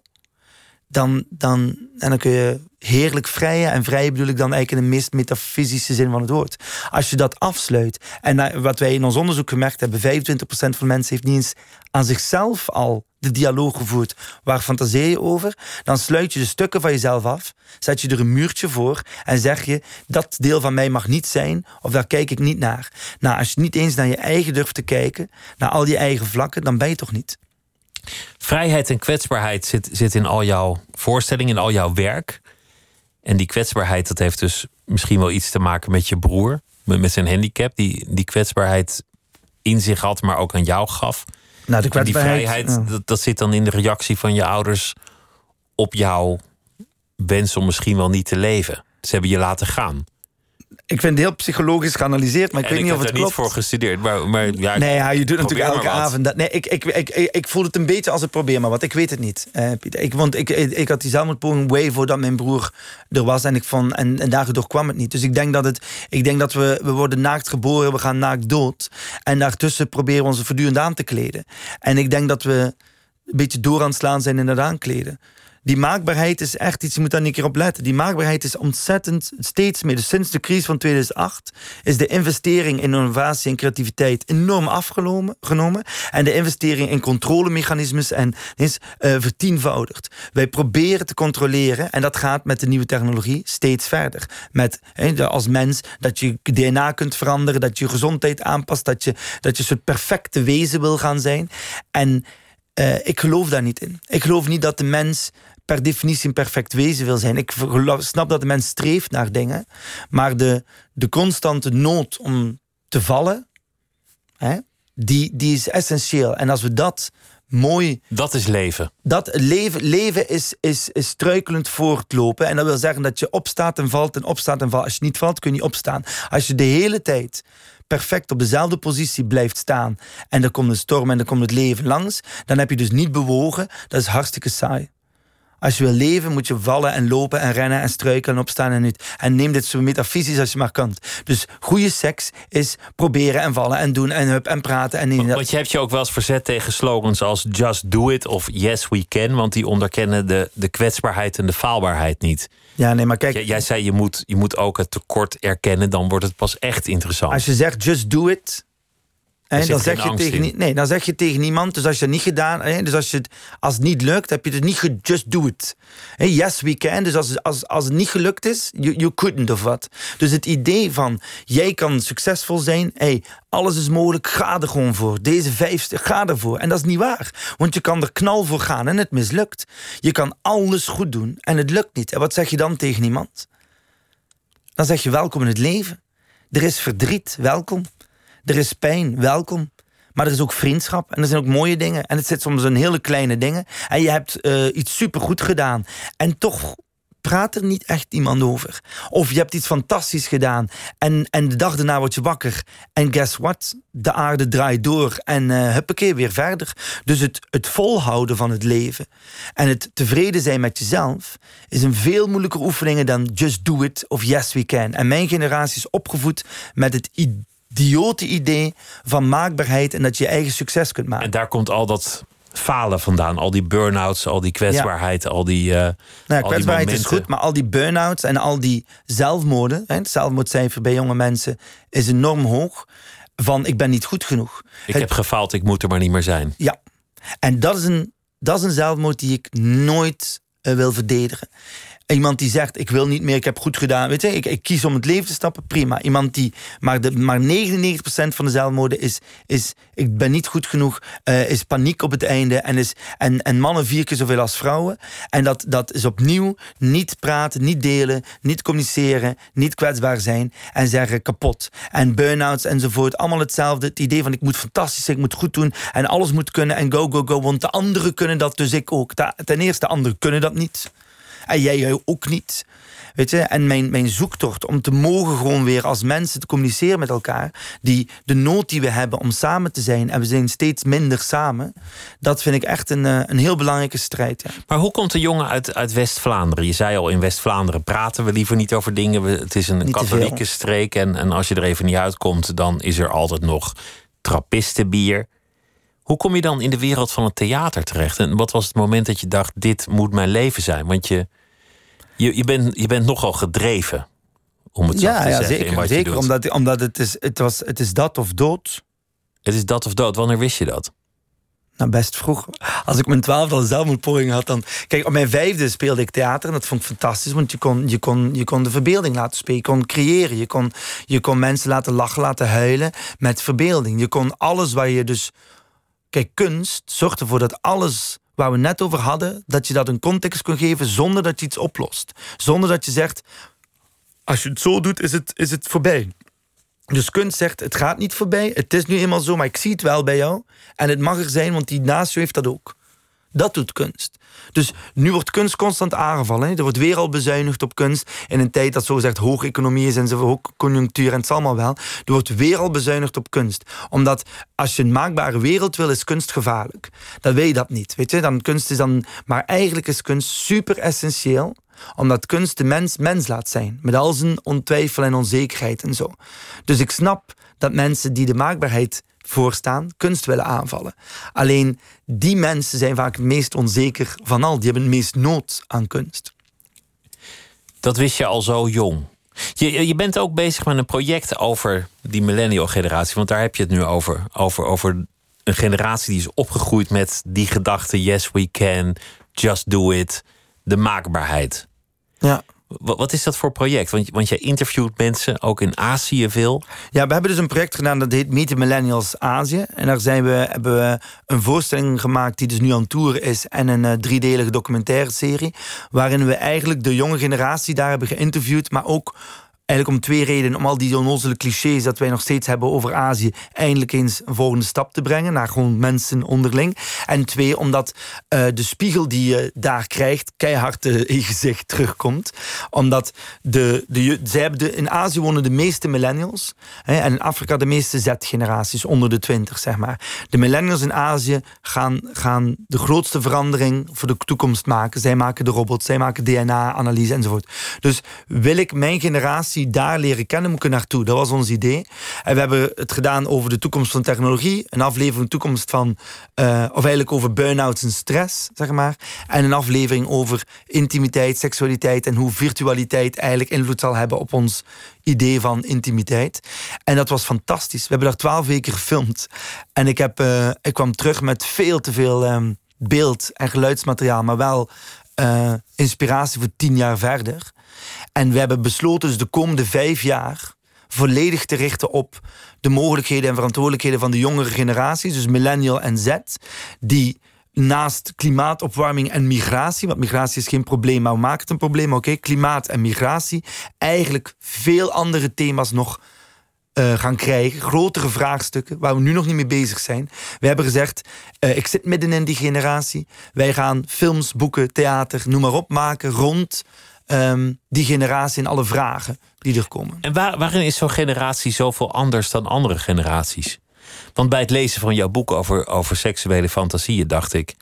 S4: Dan, dan, en dan kun je heerlijk vrijen. En vrij bedoel ik dan eigenlijk in de meest metafysische zin van het woord. Als je dat afsluit. En wat wij in ons onderzoek gemerkt hebben: 25% van de mensen heeft niet eens aan zichzelf al de dialoog gevoerd. Waar fantaseer je over? Dan sluit je de stukken van jezelf af. Zet je er een muurtje voor. En zeg je: dat deel van mij mag niet zijn. Of daar kijk ik niet naar. Nou, als je niet eens naar je eigen durft te kijken. Naar al die eigen vlakken. dan ben je toch niet.
S3: Vrijheid en kwetsbaarheid zit, zit in al jouw voorstellingen, in al jouw werk. En die kwetsbaarheid, dat heeft dus misschien wel iets te maken met je broer. Met, met zijn handicap, die, die kwetsbaarheid in zich had, maar ook aan jou gaf.
S4: Nou, de
S3: En die
S4: kwetsbaarheid,
S3: vrijheid,
S4: ja.
S3: dat, dat zit dan in de reactie van je ouders op jouw wens om misschien wel niet te leven. Ze hebben je laten gaan.
S4: Ik vind het heel psychologisch geanalyseerd, maar ik
S3: en
S4: weet
S3: ik
S4: niet of
S3: heb
S4: het klopt.
S3: niet voor gestudeerd. Maar, maar ja,
S4: Nee, ja, je doet natuurlijk elke avond. Dat, nee, ik, ik, ik, ik, ik voel het een beetje als ik probeer maar wat. Ik weet het niet, Pieter. Ik, want ik, ik, ik had die zelfmoordpoging way voordat mijn broer er was. En, ik vond, en, en daardoor kwam het niet. Dus ik denk dat, het, ik denk dat we, we worden naakt geboren, we gaan naakt dood. En daartussen proberen we ons voortdurend aan te kleden. En ik denk dat we een beetje door aan het slaan zijn in het aankleden. Die maakbaarheid is echt iets, je moet daar een keer op letten. Die maakbaarheid is ontzettend, steeds meer. Dus sinds de crisis van 2008 is de investering in innovatie en creativiteit enorm afgenomen. Genomen, en de investering in controlemechanismes en, is eh, vertienvoudigd. Wij proberen te controleren, en dat gaat met de nieuwe technologie steeds verder. Met als mens dat je DNA kunt veranderen, dat je je gezondheid aanpast, dat je, dat je een soort perfecte wezen wil gaan zijn. En eh, ik geloof daar niet in. Ik geloof niet dat de mens per definitie een perfect wezen wil zijn. Ik snap dat de mens streeft naar dingen, maar de, de constante nood om te vallen, hè, die, die is essentieel. En als we dat mooi
S3: Dat is leven.
S4: dat leven, leven is, is, is struikelend voortlopen. En dat wil zeggen dat je opstaat en valt en opstaat en valt. Als je niet valt, kun je niet opstaan. Als je de hele tijd perfect op dezelfde positie blijft staan... en er komt een storm en er komt het leven langs... dan heb je dus niet bewogen. Dat is hartstikke saai. Als je wil leven, moet je vallen en lopen en rennen en struikelen en opstaan en niet. En neem dit zo metafysisch als je maar kan. Dus goede seks is proberen en vallen en doen en hup en praten. En dat-
S3: Want je hebt je ook wel eens verzet tegen slogans als Just Do It of Yes We Can. Want die onderkennen de, de kwetsbaarheid en de faalbaarheid niet.
S4: ja, nee, maar kijk...
S3: Jij, jij zei je moet, je moet ook het tekort erkennen, dan wordt het pas echt interessant.
S4: Als je zegt just do it.
S3: Zit
S4: dan, zeg je tegen,
S3: in.
S4: nee, dan zeg je tegen niemand. Dus als je het niet gedaan hè, dus als, je het, als het niet lukt, heb je het niet ge, just do it. Yes, we can. Dus als, als, als het niet gelukt is, you, you couldn't of wat. Dus het idee van jij kan succesvol zijn, hey, alles is mogelijk, ga er gewoon voor. Deze vijfste, ga ervoor. En dat is niet waar. Want je kan er knal voor gaan en het mislukt. Je kan alles goed doen en het lukt niet. En wat zeg je dan tegen iemand? Dan zeg je welkom in het leven. Er is verdriet, welkom. Er is pijn, welkom. Maar er is ook vriendschap en er zijn ook mooie dingen. En het zit soms in hele kleine dingen. En je hebt eh, iets supergoed gedaan. En toch praat er niet echt iemand over. Of je hebt iets fantastisch gedaan. En, en de dag daarna word je wakker. En guess what? De aarde draait door. En eh huppakee, weer verder. Dus het, het volhouden van het leven. En het tevreden zijn met jezelf... is een veel moeilijker oefening dan just do it of yes we can. En mijn generatie is opgevoed met het idiote idee van maakbaarheid... en dat je je eigen succes kunt maken.
S3: En daar komt al dat falen vandaan. Al die burn-outs, al die kwetsbaarheid, al die. eh
S4: Nou, ja, kwetsbaarheid is goed, maar al die burn-outs en al die zelfmoorden... Hè, het zelfmoordcijfer bij jonge mensen is enorm hoog... van ik ben niet goed genoeg.
S3: Ik
S4: Het-
S3: heb gefaald, ik moet er maar niet meer zijn.
S4: Ja, en dat is een, dat is een zelfmoord die ik nooit eh, wil verdedigen. Iemand die zegt, ik wil niet meer, ik heb goed gedaan. Weet je, ik, ik kies om het leven te stappen, prima. Iemand die, maar, de, maar 99% van de zelfmoorden is, is, ik ben niet goed genoeg, eh, is paniek op het einde. En, is, en, en mannen vier keer zoveel als vrouwen. En dat, dat is opnieuw niet praten, niet delen, niet communiceren, niet kwetsbaar zijn. En zeggen kapot. En burn-outs enzovoort, allemaal hetzelfde. Het idee van ik moet fantastisch ik moet goed doen. En alles moet kunnen en go, go, go. Want de anderen kunnen dat, dus ik ook. Ten eerste, de anderen kunnen dat niet. En jij ook niet. Weet je, en mijn, mijn zoektocht om te mogen gewoon weer als mensen te communiceren met elkaar. Die, de nood die we hebben om samen te zijn. En we zijn steeds minder samen. Dat vind ik echt een, eh, een heel belangrijke strijd. Ja.
S3: Maar hoe komt de jongen uit, uit West-Vlaanderen? Je zei al, in West-Vlaanderen praten we liever niet over dingen. We- het is een
S4: Niet
S3: katholieke streek. En, en als je er even niet uitkomt, dan is er altijd nog trappistenbier. Hoe kom je dan in de wereld van het theater terecht? En wat was het moment dat je dacht, dit moet mijn leven zijn? Want je, je, je, bent, je bent nogal gedreven, om het zo
S4: Ja,
S3: te
S4: ja
S3: zeggen.
S4: zeker.
S3: wat je
S4: zeker
S3: doet.
S4: omdat, omdat het, is, het, was, het is dat of dood.
S3: Het is dat of dood. Wanneer wist je dat?
S4: Nou, best vroeg. Als ik mijn twaalfde al zelfmoordpoging had, dan... Kijk, op mijn vijfde speelde ik theater en dat vond ik fantastisch. Want je kon, je kon, je kon de verbeelding laten spelen. Je kon creëren. Je kon, je kon mensen laten lachen, laten huilen met verbeelding. Je kon alles waar je dus... Kijk, kunst zorgt ervoor dat alles waar we net over hadden... dat je dat een context kon geven zonder dat je iets oplost. Zonder dat je zegt... als je het zo doet, is het, is het voorbij. Dus kunst zegt, het gaat niet voorbij. Het is nu eenmaal zo, maar ik zie het wel bij jou. En het mag er zijn, want die naast je heeft dat ook. Dat doet kunst. Dus nu wordt kunst constant aangevallen. Hè. Er wordt weer al bezuinigd op kunst. In een tijd dat zo zegt hoge economie is en zo ook conjunctuur en het zal allemaal wel. Er wordt weer al bezuinigd op kunst. Omdat als je een maakbare wereld wil, is kunst gevaarlijk. Dan weet je dat niet. Weet je? Dan kunst is dan, maar eigenlijk is kunst super essentieel omdat kunst de mens mens laat zijn. Met al zijn ontwijfel en onzekerheid en zo. Dus ik snap dat mensen die de maakbaarheid voorstaan, kunst willen aanvallen. Alleen die mensen zijn vaak het meest onzeker van al. Die hebben het meest nood aan kunst.
S3: Dat wist je al zo jong. Je, je bent ook bezig met een project over die millennial generatie. Want daar heb je het nu over. Over, over een generatie die is opgegroeid met die gedachte: yes, we can, just do it. De maakbaarheid.
S4: Ja.
S3: Wat is dat voor project? Want, want jij interviewt mensen, ook in Azië veel.
S4: Ja, we hebben dus een project gedaan dat heet Meet the Millennials Azië. En daar zijn we, hebben we een voorstelling gemaakt die dus nu aan tour is. En een uh, driedelige documentaire serie. Waarin we eigenlijk de jonge generatie daar hebben geïnterviewd. Maar ook Eigenlijk om twee redenen. Om al die onnozele clichés dat wij nog steeds hebben over Azië... eindelijk eens een volgende stap te brengen naar gewoon mensen onderling. En twee, omdat uh, de spiegel die je daar krijgt... keihard in je gezicht terugkomt. Omdat de, de, zij hebben de, in Azië wonen de meeste millennials... Hè, en in Afrika de meeste Z-generaties, onder de twintig, zeg maar. De millennials in Azië gaan, gaan de grootste verandering voor de toekomst maken. Zij maken de robots, zij maken DNA-analyse enzovoort. Dus wil ik mijn generatie daar leren kennen, moet ik naartoe. Dat was ons idee. En we hebben het gedaan over de toekomst van technologie. Een aflevering toekomst van, uh, of eigenlijk over burn-outs en stress, zeg maar. En een aflevering over intimiteit, seksualiteit en hoe virtualiteit eigenlijk invloed zal hebben op ons idee van intimiteit. En dat was fantastisch. We hebben daar twaalf weken gefilmd. En ik, heb, uh, ik kwam terug met veel te veel um, beeld- en geluidsmateriaal, maar wel uh, inspiratie voor tien jaar verder. En we hebben besloten dus de komende vijf jaar volledig te richten op de mogelijkheden en verantwoordelijkheden van de jongere generaties, dus millennial en Z, die naast klimaatopwarming en migratie, want migratie is geen probleem, maar we maken het een probleem, oké, klimaat en migratie, eigenlijk veel andere thema's nog uh, gaan krijgen. Grotere vraagstukken waar we nu nog niet mee bezig zijn. We hebben gezegd, uh, ik zit midden in die generatie. Wij gaan films, boeken, theater, noem maar op maken rond um, die generatie en alle vragen die er komen.
S3: En waar, waarin is zo'n generatie zoveel anders dan andere generaties? Want bij het lezen van jouw boek over, over seksuele fantasieën dacht ik...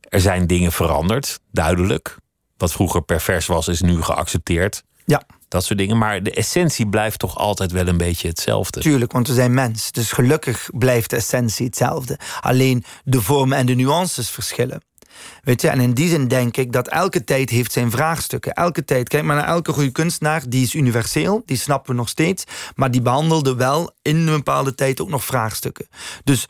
S3: er zijn dingen veranderd, duidelijk. Wat vroeger pervers was, is nu geaccepteerd.
S4: Ja.
S3: Dat soort dingen. Maar de essentie blijft toch altijd wel een beetje hetzelfde.
S4: Tuurlijk, want we zijn mens. Dus gelukkig blijft de essentie hetzelfde. Alleen de vormen en de nuances verschillen. Weet je, en in die zin denk ik dat elke tijd heeft zijn vraagstukken. Elke tijd, kijk maar naar elke goede kunstenaar, die is universeel, die snappen we nog steeds, maar die behandelde wel in een bepaalde tijd ook nog vraagstukken. Dus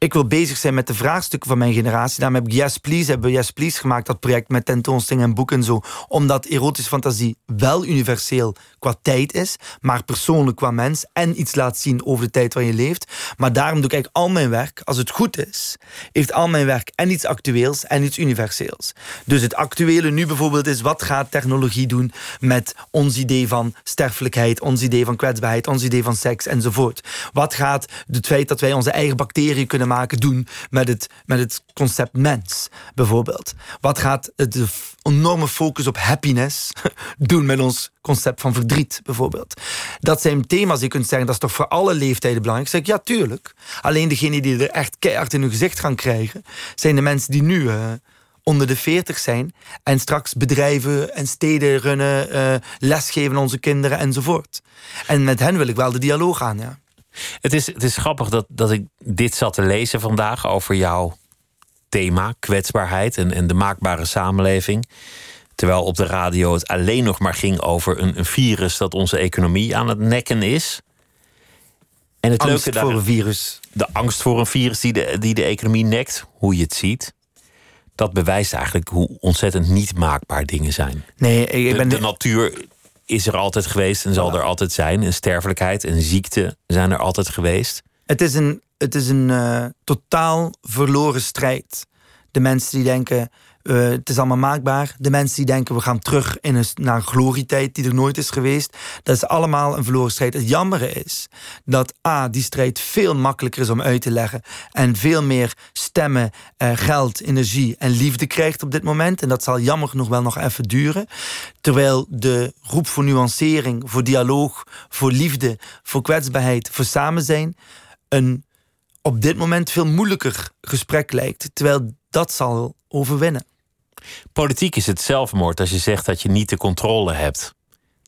S4: ik wil bezig zijn met de vraagstukken van mijn generatie. Daarom heb ik Yes Please, hebben we Yes Please gemaakt, dat project met tentoonstellingen en boeken en zo. Omdat erotische fantasie wel universeel qua tijd is, maar persoonlijk qua mens en iets laat zien over de tijd waarin je leeft. Maar daarom doe ik eigenlijk al mijn werk, als het goed is, heeft al mijn werk en iets actueels en iets universeels. Dus het actuele nu bijvoorbeeld is, wat gaat technologie doen met ons idee van sterfelijkheid, ons idee van kwetsbaarheid, ons idee van seks enzovoort. Wat gaat het feit dat wij onze eigen bacteriën kunnen maken doen met het, met het concept mens, bijvoorbeeld? Wat gaat de enorme focus op happiness [LAUGHS] doen met ons concept van verdriet, bijvoorbeeld? Dat zijn thema's die je kunt zeggen, dat is toch voor alle leeftijden belangrijk? Zeg ja, tuurlijk. Alleen degenen die er echt keihard in hun gezicht gaan krijgen, zijn de mensen die nu... Uh, onder de 40 zijn en straks bedrijven en steden runnen, uh, lesgeven aan onze kinderen enzovoort. En met hen wil ik wel de dialoog aan, ja.
S3: Het is, het is grappig dat, dat ik dit zat te lezen vandaag over jouw thema, kwetsbaarheid en, en de maakbare samenleving. Terwijl op de radio het alleen nog maar ging over een, een virus dat onze economie aan het nekken is.
S4: En het angst leuke voor een virus.
S3: De angst voor een virus die de, die de economie nekt, hoe je het ziet. Dat bewijst eigenlijk hoe ontzettend niet maakbaar dingen zijn.
S4: Nee, ik ben
S3: de, de natuur is er altijd geweest en zal er altijd zijn. En sterfelijkheid en ziekte zijn er altijd geweest.
S4: Het is een, het is een uh, totaal verloren strijd. De mensen die denken, Uh, het is allemaal maakbaar. De mensen die denken we gaan terug in een, naar een glorietijd die er nooit is geweest. Dat is allemaal een verloren strijd. Het jammere is dat A, die strijd veel makkelijker is om uit te leggen. En veel meer stemmen, uh, geld, energie en liefde krijgt op dit moment. En dat zal jammer genoeg wel nog even duren. Terwijl de roep voor nuancering, voor dialoog, voor liefde, voor kwetsbaarheid, voor samen zijn. een op dit moment veel moeilijker gesprek lijkt. Terwijl dat zal overwinnen.
S3: Politiek is het zelfmoord als je zegt dat je niet de controle hebt.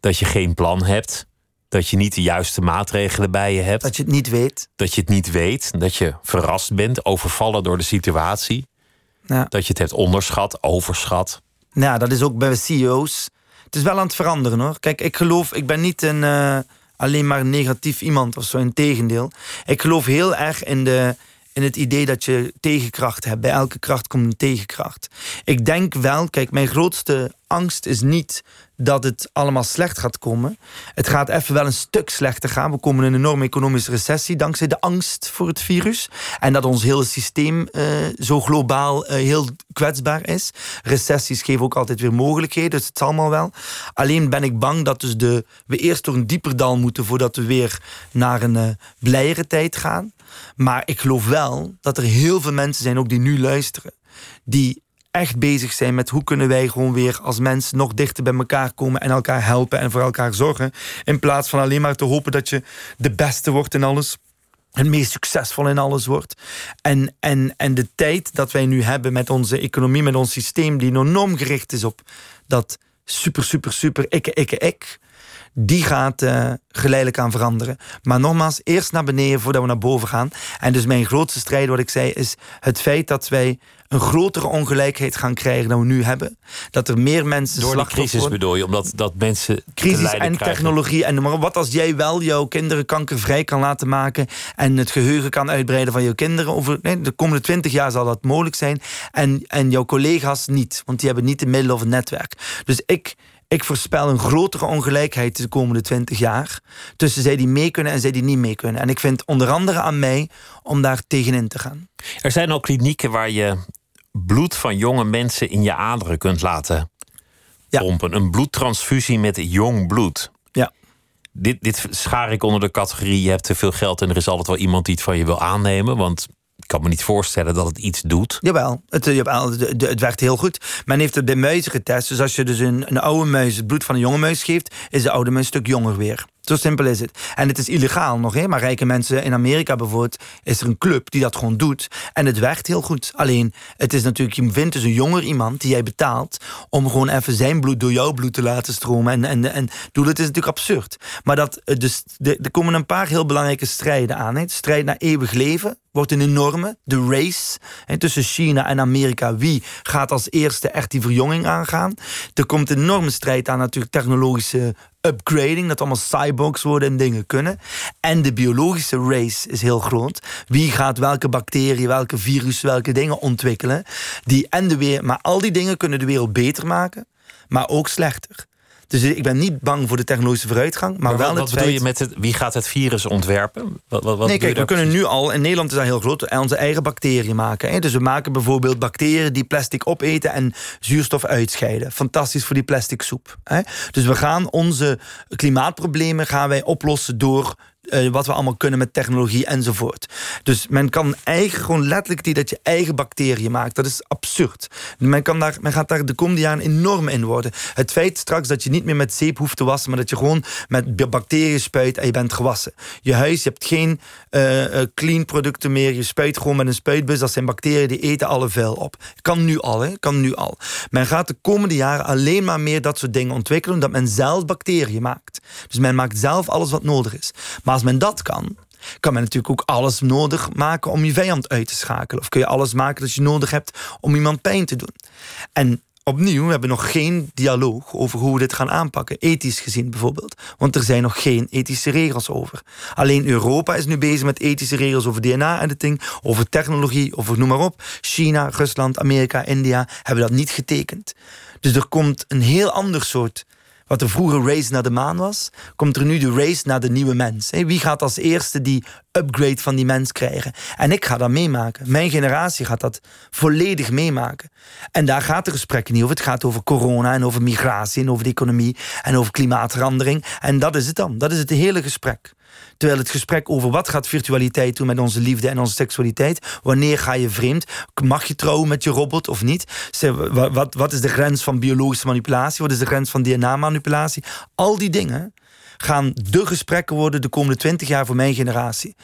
S3: Dat je geen plan hebt. Dat je niet de juiste maatregelen bij je hebt.
S4: Dat je het niet weet.
S3: Dat je het niet weet. Dat je verrast bent, overvallen door de situatie. Ja. Dat je het hebt onderschat, overschat.
S4: Ja, dat is ook bij CEO's. Het is wel aan het veranderen hoor. Kijk, ik geloof, ik ben niet een, uh, alleen maar een negatief iemand of zo. Integendeel. Ik geloof heel erg in de in het idee dat je tegenkracht hebt. Bij elke kracht komt een tegenkracht. Ik denk wel, kijk, mijn grootste angst is niet dat het allemaal slecht gaat komen. Het gaat even wel een stuk slechter gaan. We komen in een enorme economische recessie dankzij de angst voor het virus. En dat ons hele systeem uh, zo globaal uh, heel kwetsbaar is. Recessies geven ook altijd weer mogelijkheden, dus het zal allemaal wel. Alleen ben ik bang dat dus de, we eerst door een dieper dal moeten voordat we weer naar een uh, blijere tijd gaan. Maar ik geloof wel dat er heel veel mensen zijn, ook die nu luisteren, die echt bezig zijn met hoe kunnen wij gewoon weer als mensen nog dichter bij elkaar komen en elkaar helpen en voor elkaar zorgen. In plaats van alleen maar te hopen dat je de beste wordt in alles. Het meest succesvol in alles wordt. En, en, en de tijd dat wij nu hebben met onze economie, met ons systeem, die enorm gericht is op dat super, super, super, ikke, ikke, ik die gaat uh, geleidelijk aan veranderen. Maar nogmaals, eerst naar beneden voordat we naar boven gaan. En dus mijn grootste strijd, wat ik zei, is het feit dat wij een grotere ongelijkheid gaan krijgen dan we nu hebben. Dat er meer mensen
S3: Door de crisis bedoel je, omdat dat mensen
S4: Crisis en technologie en maar wat als jij wel jouw kinderen kankervrij kan laten maken en het geheugen kan uitbreiden van jouw kinderen. Over nee, de komende twintig jaar zal dat mogelijk zijn. En, en jouw collega's niet, want die hebben niet de middelen of het netwerk. Dus ik ik voorspel een grotere ongelijkheid de komende twintig jaar. Tussen zij die mee kunnen en zij die niet mee kunnen. En ik vind onder andere aan mij om daar tegenin te gaan.
S3: Er zijn ook klinieken waar je bloed van jonge mensen in je aderen kunt laten pompen. Een bloedtransfusie met jong bloed.
S4: Ja.
S3: Dit, dit schaar ik onder de categorie: je hebt te veel geld en er is altijd wel iemand die het van je wil aannemen. Want kan me niet voorstellen dat het iets doet.
S4: Jawel, het, eh, het werkt heel goed. Men heeft het bij muizen getest. Dus als je dus een, een oude muis het bloed van een jonge muis geeft... is de oude muis een stuk jonger weer. Zo simpel is het. En het is illegaal nog, hè? maar rijke mensen in Amerika bijvoorbeeld... is er een club die dat gewoon doet. En het werkt heel goed. Alleen, het is natuurlijk, je vindt dus een jonger iemand die jij betaalt... om gewoon even zijn bloed door jouw bloed te laten stromen. En, en, en doe, dat is natuurlijk absurd. Maar dat, eh, dus, er komen een paar heel belangrijke strijden aan. De strijd naar eeuwig leven wordt een enorme. De race hè, tussen China en Amerika. Wie gaat als eerste echt die verjonging aangaan? Er komt een enorme strijd aan natuurlijk technologische upgrading, dat allemaal cyborgs worden en dingen kunnen. En de biologische race is heel groot. Wie gaat welke bacterie, welke virus, welke dingen ontwikkelen? Die en de weer, maar al die dingen kunnen de wereld beter maken, maar ook slechter. Dus ik ben niet bang voor de technologische vooruitgang. Maar, wel
S3: wat,
S4: wat
S3: bedoel je met het, wie gaat het virus ontwerpen? Wat, wat,
S4: nee, kijk, we kunnen nu al, in Nederland is dat heel groot, onze eigen bacteriën maken. Hè? Dus we maken bijvoorbeeld bacteriën die plastic opeten en zuurstof uitscheiden. Fantastisch voor die plastic soep. Hè? Dus we gaan onze klimaatproblemen gaan wij oplossen door uh, wat we allemaal kunnen met technologie enzovoort. Dus men kan eigen, gewoon letterlijk die dat je eigen bacteriën maakt. Dat is absurd. Men, kan daar, men gaat daar de komende jaren enorm in worden. Het feit straks dat je niet meer met zeep hoeft te wassen, maar dat je gewoon met bacteriën spuit en je bent gewassen. Je huis, je hebt geen uh, clean producten meer. Je spuit gewoon met een spuitbus. Dat zijn bacteriën die eten alle vuil op. Kan nu al, hè? Kan nu al. Men gaat de komende jaren alleen maar meer dat soort dingen ontwikkelen, omdat men zelf bacteriën maakt. Dus men maakt zelf alles wat nodig is. Maar maar als men dat kan, kan men natuurlijk ook alles nodig maken om je vijand uit te schakelen. Of kun je alles maken dat je nodig hebt om iemand pijn te doen. En opnieuw, we hebben nog geen dialoog over hoe we dit gaan aanpakken. Ethisch gezien bijvoorbeeld. Want er zijn nog geen ethische regels over. Alleen Europa is nu bezig met ethische regels over DNA-editing, over technologie, over noem maar op. China, Rusland, Amerika, India hebben dat niet getekend. Dus er komt een heel ander soort wat er vroeger race naar de maan was, komt er nu de race naar de nieuwe mens. Wie gaat als eerste die upgrade van die mens krijgen? En ik ga dat meemaken. Mijn generatie gaat dat volledig meemaken. En daar gaat de gesprek niet over. Het gaat over corona en over migratie en over de economie en over klimaatverandering. En dat is het dan. Dat is het hele gesprek. Terwijl het gesprek over wat gaat virtualiteit doen met onze liefde en onze seksualiteit. Wanneer ga je vreemd? Mag je trouwen met je robot of niet? Wat, wat is de grens van biologische manipulatie? Wat is de grens van DNA-manipulatie? Al die dingen gaan de gesprekken worden de komende twintig jaar voor mijn generatie.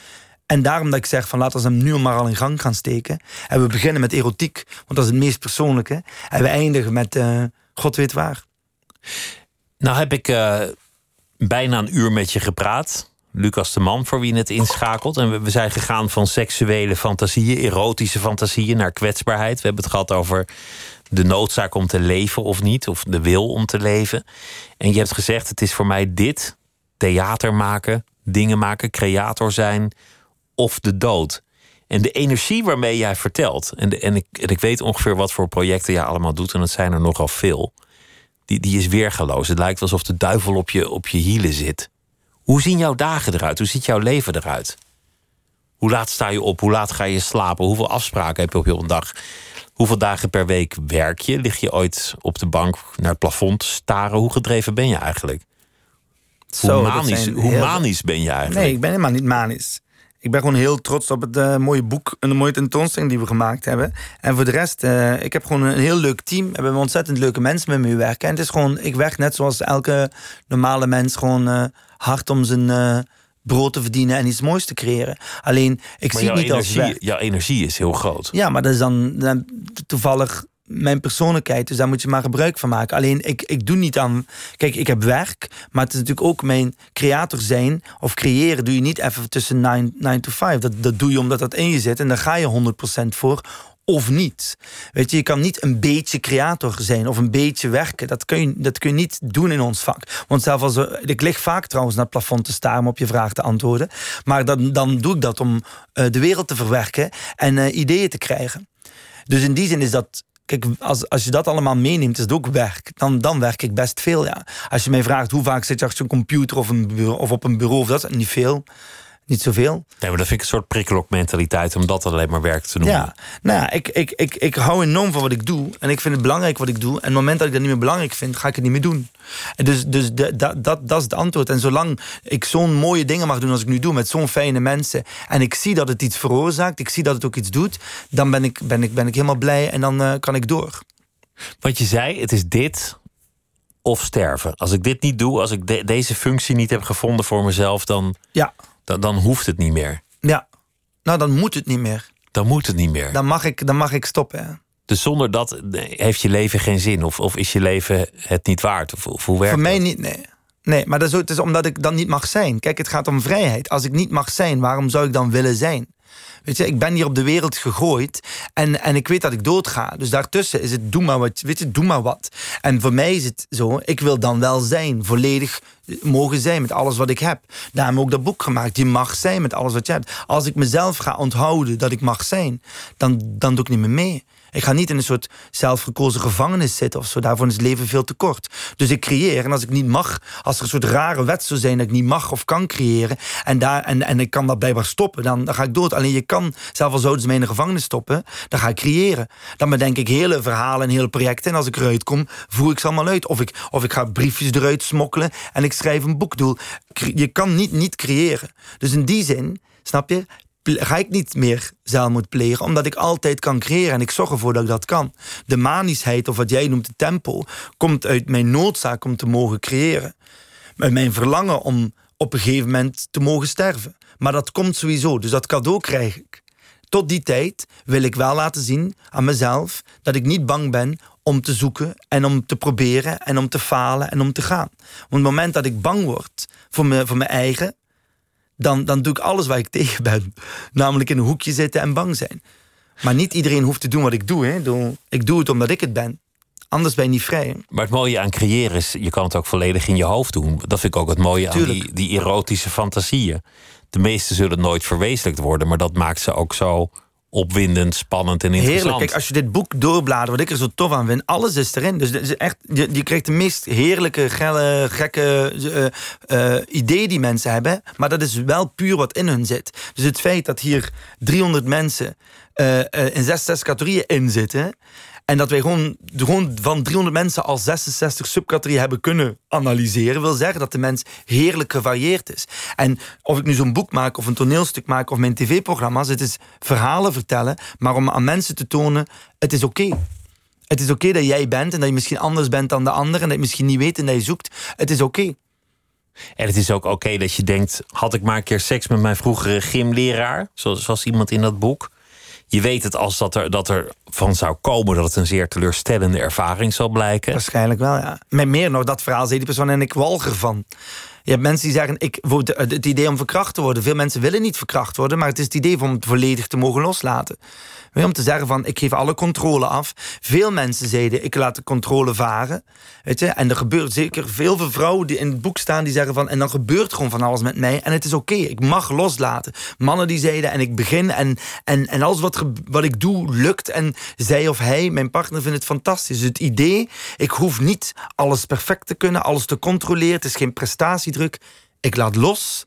S4: En daarom dat ik zeg van laten we hem nu maar al in gang gaan steken. En we beginnen met erotiek, want dat is het meest persoonlijke. En we eindigen met uh, God weet waar.
S3: Nou heb ik uh, bijna een uur met je gepraat. Lucas de Man, voor wie het inschakelt. En we zijn gegaan van seksuele fantasieën, erotische fantasieën, naar kwetsbaarheid. We hebben het gehad over de noodzaak om te leven of niet, of de wil om te leven. En je hebt gezegd: het is voor mij dit: theater maken, dingen maken, creator zijn of de dood. En de energie waarmee jij vertelt, en, en, ik, ik weet ongeveer wat voor projecten jij allemaal doet, en dat zijn er nogal veel, die, die is weergeloos. Het lijkt alsof de duivel op je, op je hielen zit. Hoe zien jouw dagen eruit? Hoe ziet jouw leven eruit? Hoe laat sta je op? Hoe laat ga je slapen? Hoeveel afspraken heb je op een dag? Hoeveel dagen per week werk je? Lig je ooit op de bank naar het plafond staren? Hoe gedreven ben je eigenlijk? Hoe, manisch, hoe manisch ben je eigenlijk?
S4: Nee, ik ben helemaal niet manisch. Ik ben gewoon heel trots op het uh, mooie boek en de mooie tentoonstelling die we gemaakt hebben. En voor de rest, uh, ik heb gewoon een heel leuk team. We hebben ontzettend leuke mensen met me werken. En het is gewoon, ik werk net zoals elke normale mens gewoon uh, hard om zijn brood te verdienen en iets moois te creëren. Alleen, ik zie het niet
S3: energie,
S4: als
S3: Jouw energie is heel groot.
S4: Ja, maar dat is dan, dan toevallig mijn persoonlijkheid. Dus daar moet je maar gebruik van maken. Alleen ik, ik doe niet aan. Kijk, ik heb werk, maar het is natuurlijk ook mijn creator zijn of creëren. Doe je niet even tussen 9 to 5. Dat, dat doe je omdat dat in je zit en daar ga je 100% voor. Of niet. Weet je, je kan niet een beetje creator zijn of een beetje werken. Dat kun je, dat kun je niet doen in ons vak. Want zelf als ik lig vaak trouwens naar het plafond te staren om op je vraag te antwoorden. Maar dan, dan doe ik dat om uh, de wereld te verwerken en uh, ideeën te krijgen. Dus in die zin is dat Kijk, als, als je dat allemaal meeneemt, is het ook werk. Dan, dan werk ik best veel, ja. Als je mij vraagt hoe vaak zit je achter een computer of, een of op een bureau, of dat niet veel niet zoveel.
S3: Nee, maar dat vind ik een soort prikkelokmentaliteit om dat alleen maar werk te noemen.
S4: Ja, nou ja, ik, ik, ik, ik hou enorm van wat ik doe. En ik vind het belangrijk wat ik doe. En op het moment dat ik dat niet meer belangrijk vind, ga ik het niet meer doen. En dus dus de, dat, dat, dat is het antwoord. En zolang ik zo'n mooie dingen mag doen als ik nu doe, met zo'n fijne mensen. En ik zie dat het iets veroorzaakt, ik zie dat het ook iets doet. Dan ben ik, ben ik, ben ik helemaal blij en dan uh, kan ik door.
S3: Wat je zei, het is dit of sterven. Als ik dit niet doe, als ik de, deze functie niet heb gevonden voor mezelf, dan.
S4: Ja
S3: dan, dan hoeft het niet meer.
S4: Ja, nou dan moet het niet meer.
S3: Dan moet het niet meer.
S4: Dan mag ik, dan mag ik stoppen.
S3: Dus zonder dat heeft je leven geen zin? Of, of is je leven het niet waard? Of, of hoe werkt
S4: Voor mij niet, nee. Nee, maar dat is, het is omdat ik dan niet mag zijn. Kijk, het gaat om vrijheid. Als ik niet mag zijn, waarom zou ik dan willen zijn? Weet je, ik ben hier op de wereld gegooid en, en ik weet dat ik doodga. Dus daartussen is het doe maar wat, weet je, doe maar wat. En voor mij is het zo, ik wil dan wel zijn, volledig mogen zijn met alles wat ik heb. Daarom ook dat boek gemaakt. Je mag zijn met alles wat je hebt. Als ik mezelf ga onthouden dat ik mag zijn, dan, dan doe ik niet meer mee. Ik ga niet in een soort zelfgekozen gevangenis zitten of zo. Daarvoor is het leven veel te kort. Dus ik creëer. En als ik niet mag, als er een soort rare wet zou zijn dat ik niet mag of kan creëren. En, daar, en, en ik kan dat blijkbaar stoppen, dan, dan ga ik dood. Alleen je kan, zelf al zouden ze mij in de gevangenis stoppen, dan ga ik creëren. Dan bedenk ik hele verhalen en hele projecten. En als ik eruit kom, voer ik ze allemaal uit. Of ik, of ik ga briefjes eruit smokkelen en ik schrijf een boekdoel. Je kan niet niet creëren. Dus in die zin, snap je, ga ik niet meer zelfmoord plegen, omdat ik altijd kan creëren en ik zorg ervoor dat ik dat kan. De manischheid, of wat jij noemt de tempo, komt uit mijn noodzaak om te mogen creëren. Uit mijn verlangen om op een gegeven moment te mogen sterven. Maar dat komt sowieso, dus dat cadeau krijg ik. Tot die tijd wil ik wel laten zien aan mezelf dat ik niet bang ben om te zoeken en om te proberen en om te falen en om te gaan. op het moment dat ik bang word voor, me, voor mijn eigen, dan, dan doe ik alles waar ik [LAUGHS] tegen ben. Namelijk in een hoekje zitten en bang zijn. Maar niet iedereen hoeft te doen wat ik doe. Hè. Ik doe het omdat ik het ben. Anders ben je niet vrij.
S3: Maar het mooie aan creëren is, je kan het ook volledig in je hoofd doen. Dat vind ik ook het mooie aan die, die erotische fantasieën. De meeste zullen nooit verwezenlijkt worden, maar dat maakt ze ook zo opwindend, spannend en interessant.
S4: Heerlijk. Kijk, als je dit boek doorbladert, wat ik er zo tof aan vind, alles is erin. Dus is echt, je, je krijgt de meest heerlijke, gelle, gekke uh, uh, idee die mensen hebben. Maar dat is wel puur wat in hun zit. Dus het feit dat hier 300 mensen uh, in zes, zes categorieën in zitten. En dat wij gewoon, van 300 mensen al 66 subcategorieën hebben kunnen analyseren, wil zeggen dat de mens heerlijk gevarieerd is. En of ik nu zo'n boek maak, of een toneelstuk maak, of mijn tv-programma's, het is verhalen vertellen, maar om aan mensen te tonen, het is oké. Het is oké dat jij bent en dat je misschien anders bent dan de ander en dat je misschien niet weet en dat je zoekt. Het is oké.
S3: En het is ook oké dat je denkt: had ik maar een keer seks met mijn vroegere gymleraar, zoals, zoals iemand in dat boek je weet het als dat er, dat er van zou komen dat het een zeer teleurstellende ervaring zal blijken.
S4: Waarschijnlijk wel, ja. Met meer nog, dat verhaal zei die persoon en ik walg ervan. Je hebt mensen die zeggen, ik, het idee om verkracht te worden. Veel mensen willen niet verkracht worden, maar het is het idee om het volledig te mogen loslaten. Om te zeggen van, ik geef alle controle af. Veel mensen zeiden, ik laat de controle varen. Weet je? En er gebeurt zeker veel vrouwen die in het boek staan... die zeggen van, en dan gebeurt gewoon van alles met mij. En het is oké, ik mag loslaten. Mannen die zeiden, en ik begin en, en, en alles wat, wat ik doe lukt. En zij of hij, mijn partner, vindt het fantastisch. Dus het idee, ik hoef niet alles perfect te kunnen... alles te controleren, het is geen prestatiedruk. Ik laat los.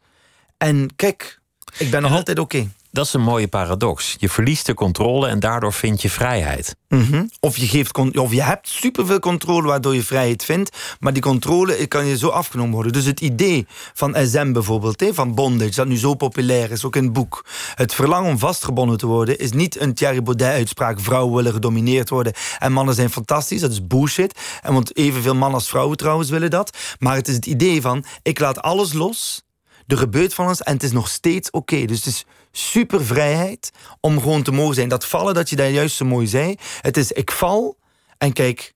S4: En kijk, ik ben nog altijd oké.
S3: Dat is een mooie paradox. Je verliest de controle en daardoor vind je vrijheid.
S4: Mhm. of, je geeft, of je hebt superveel controle waardoor je vrijheid vindt, maar die controle kan je zo afgenomen worden. Dus het idee van SM bijvoorbeeld, van bondage, dat nu zo populair is, ook in het boek. Het verlangen om vastgebonden te worden is niet een Thierry Baudet-uitspraak. Vrouwen willen gedomineerd worden en mannen zijn fantastisch. Dat is bullshit. En want evenveel mannen als vrouwen trouwens willen dat. Maar het is het idee van, ik laat alles los er gebeurt van ons en het is nog steeds oké. Dus het is super vrijheid om gewoon te mogen zijn. Dat vallen, dat je daar juist zo mooi zei. Het is, ik val en kijk,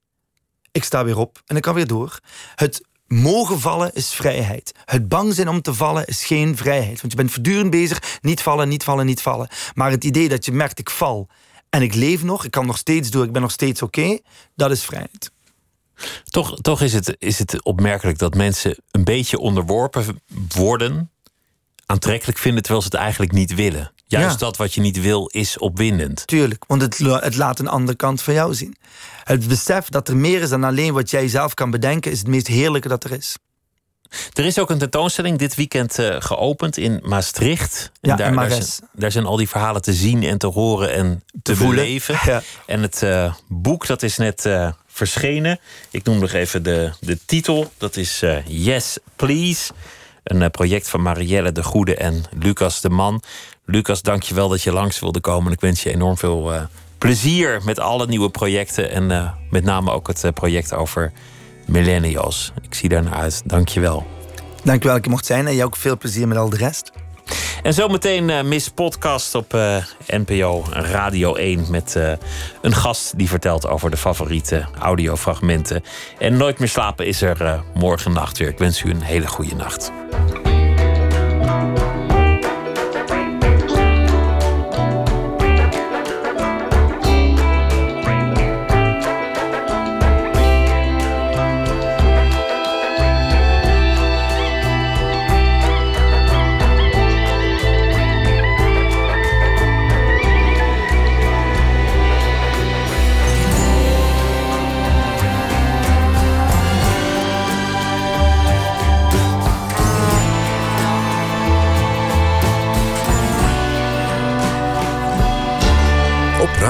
S4: ik sta weer op en ik kan weer door. Het mogen vallen is vrijheid. Het bang zijn om te vallen is geen vrijheid. Want je bent voortdurend bezig, niet vallen, niet vallen, niet vallen. Maar het idee dat je merkt, ik val en ik leef nog, ik kan nog steeds door, ik ben nog steeds oké, dat is vrijheid.
S3: Toch, toch is, het, is het opmerkelijk dat mensen een beetje onderworpen worden, aantrekkelijk vinden terwijl ze het eigenlijk niet willen. Juist dat wat je niet wil is opwindend.
S4: Tuurlijk, want het, het laat een andere kant van jou zien. Het besef dat er meer is dan alleen wat jij zelf kan bedenken, is het meest heerlijke dat er is.
S3: Er is ook een tentoonstelling dit weekend uh, geopend in Maastricht. En
S4: ja,
S3: daar, daar, zijn, daar, zijn, al die verhalen te zien en te horen en te, te beleven. Ja. En het uh, boek dat is net uh, verschenen. Ik noem nog even de, de titel. Dat is Yes, Please. Een project van Marielle de Goede en Lucas de Man. Lucas, dank je wel dat je langs wilde komen. Ik wens je enorm veel plezier met alle nieuwe projecten. En met name ook het project over millennials. Ik zie daar naar uit. Dank je wel.
S4: Dank je wel ik mocht zijn. En jij ook veel plezier met al de rest.
S3: En zometeen uh, Miss Podcast op uh, NPO Radio 1 met uh, een gast die vertelt over de favoriete audiofragmenten. En Nooit meer slapen is er morgen nacht weer. Ik wens u een hele goede nacht.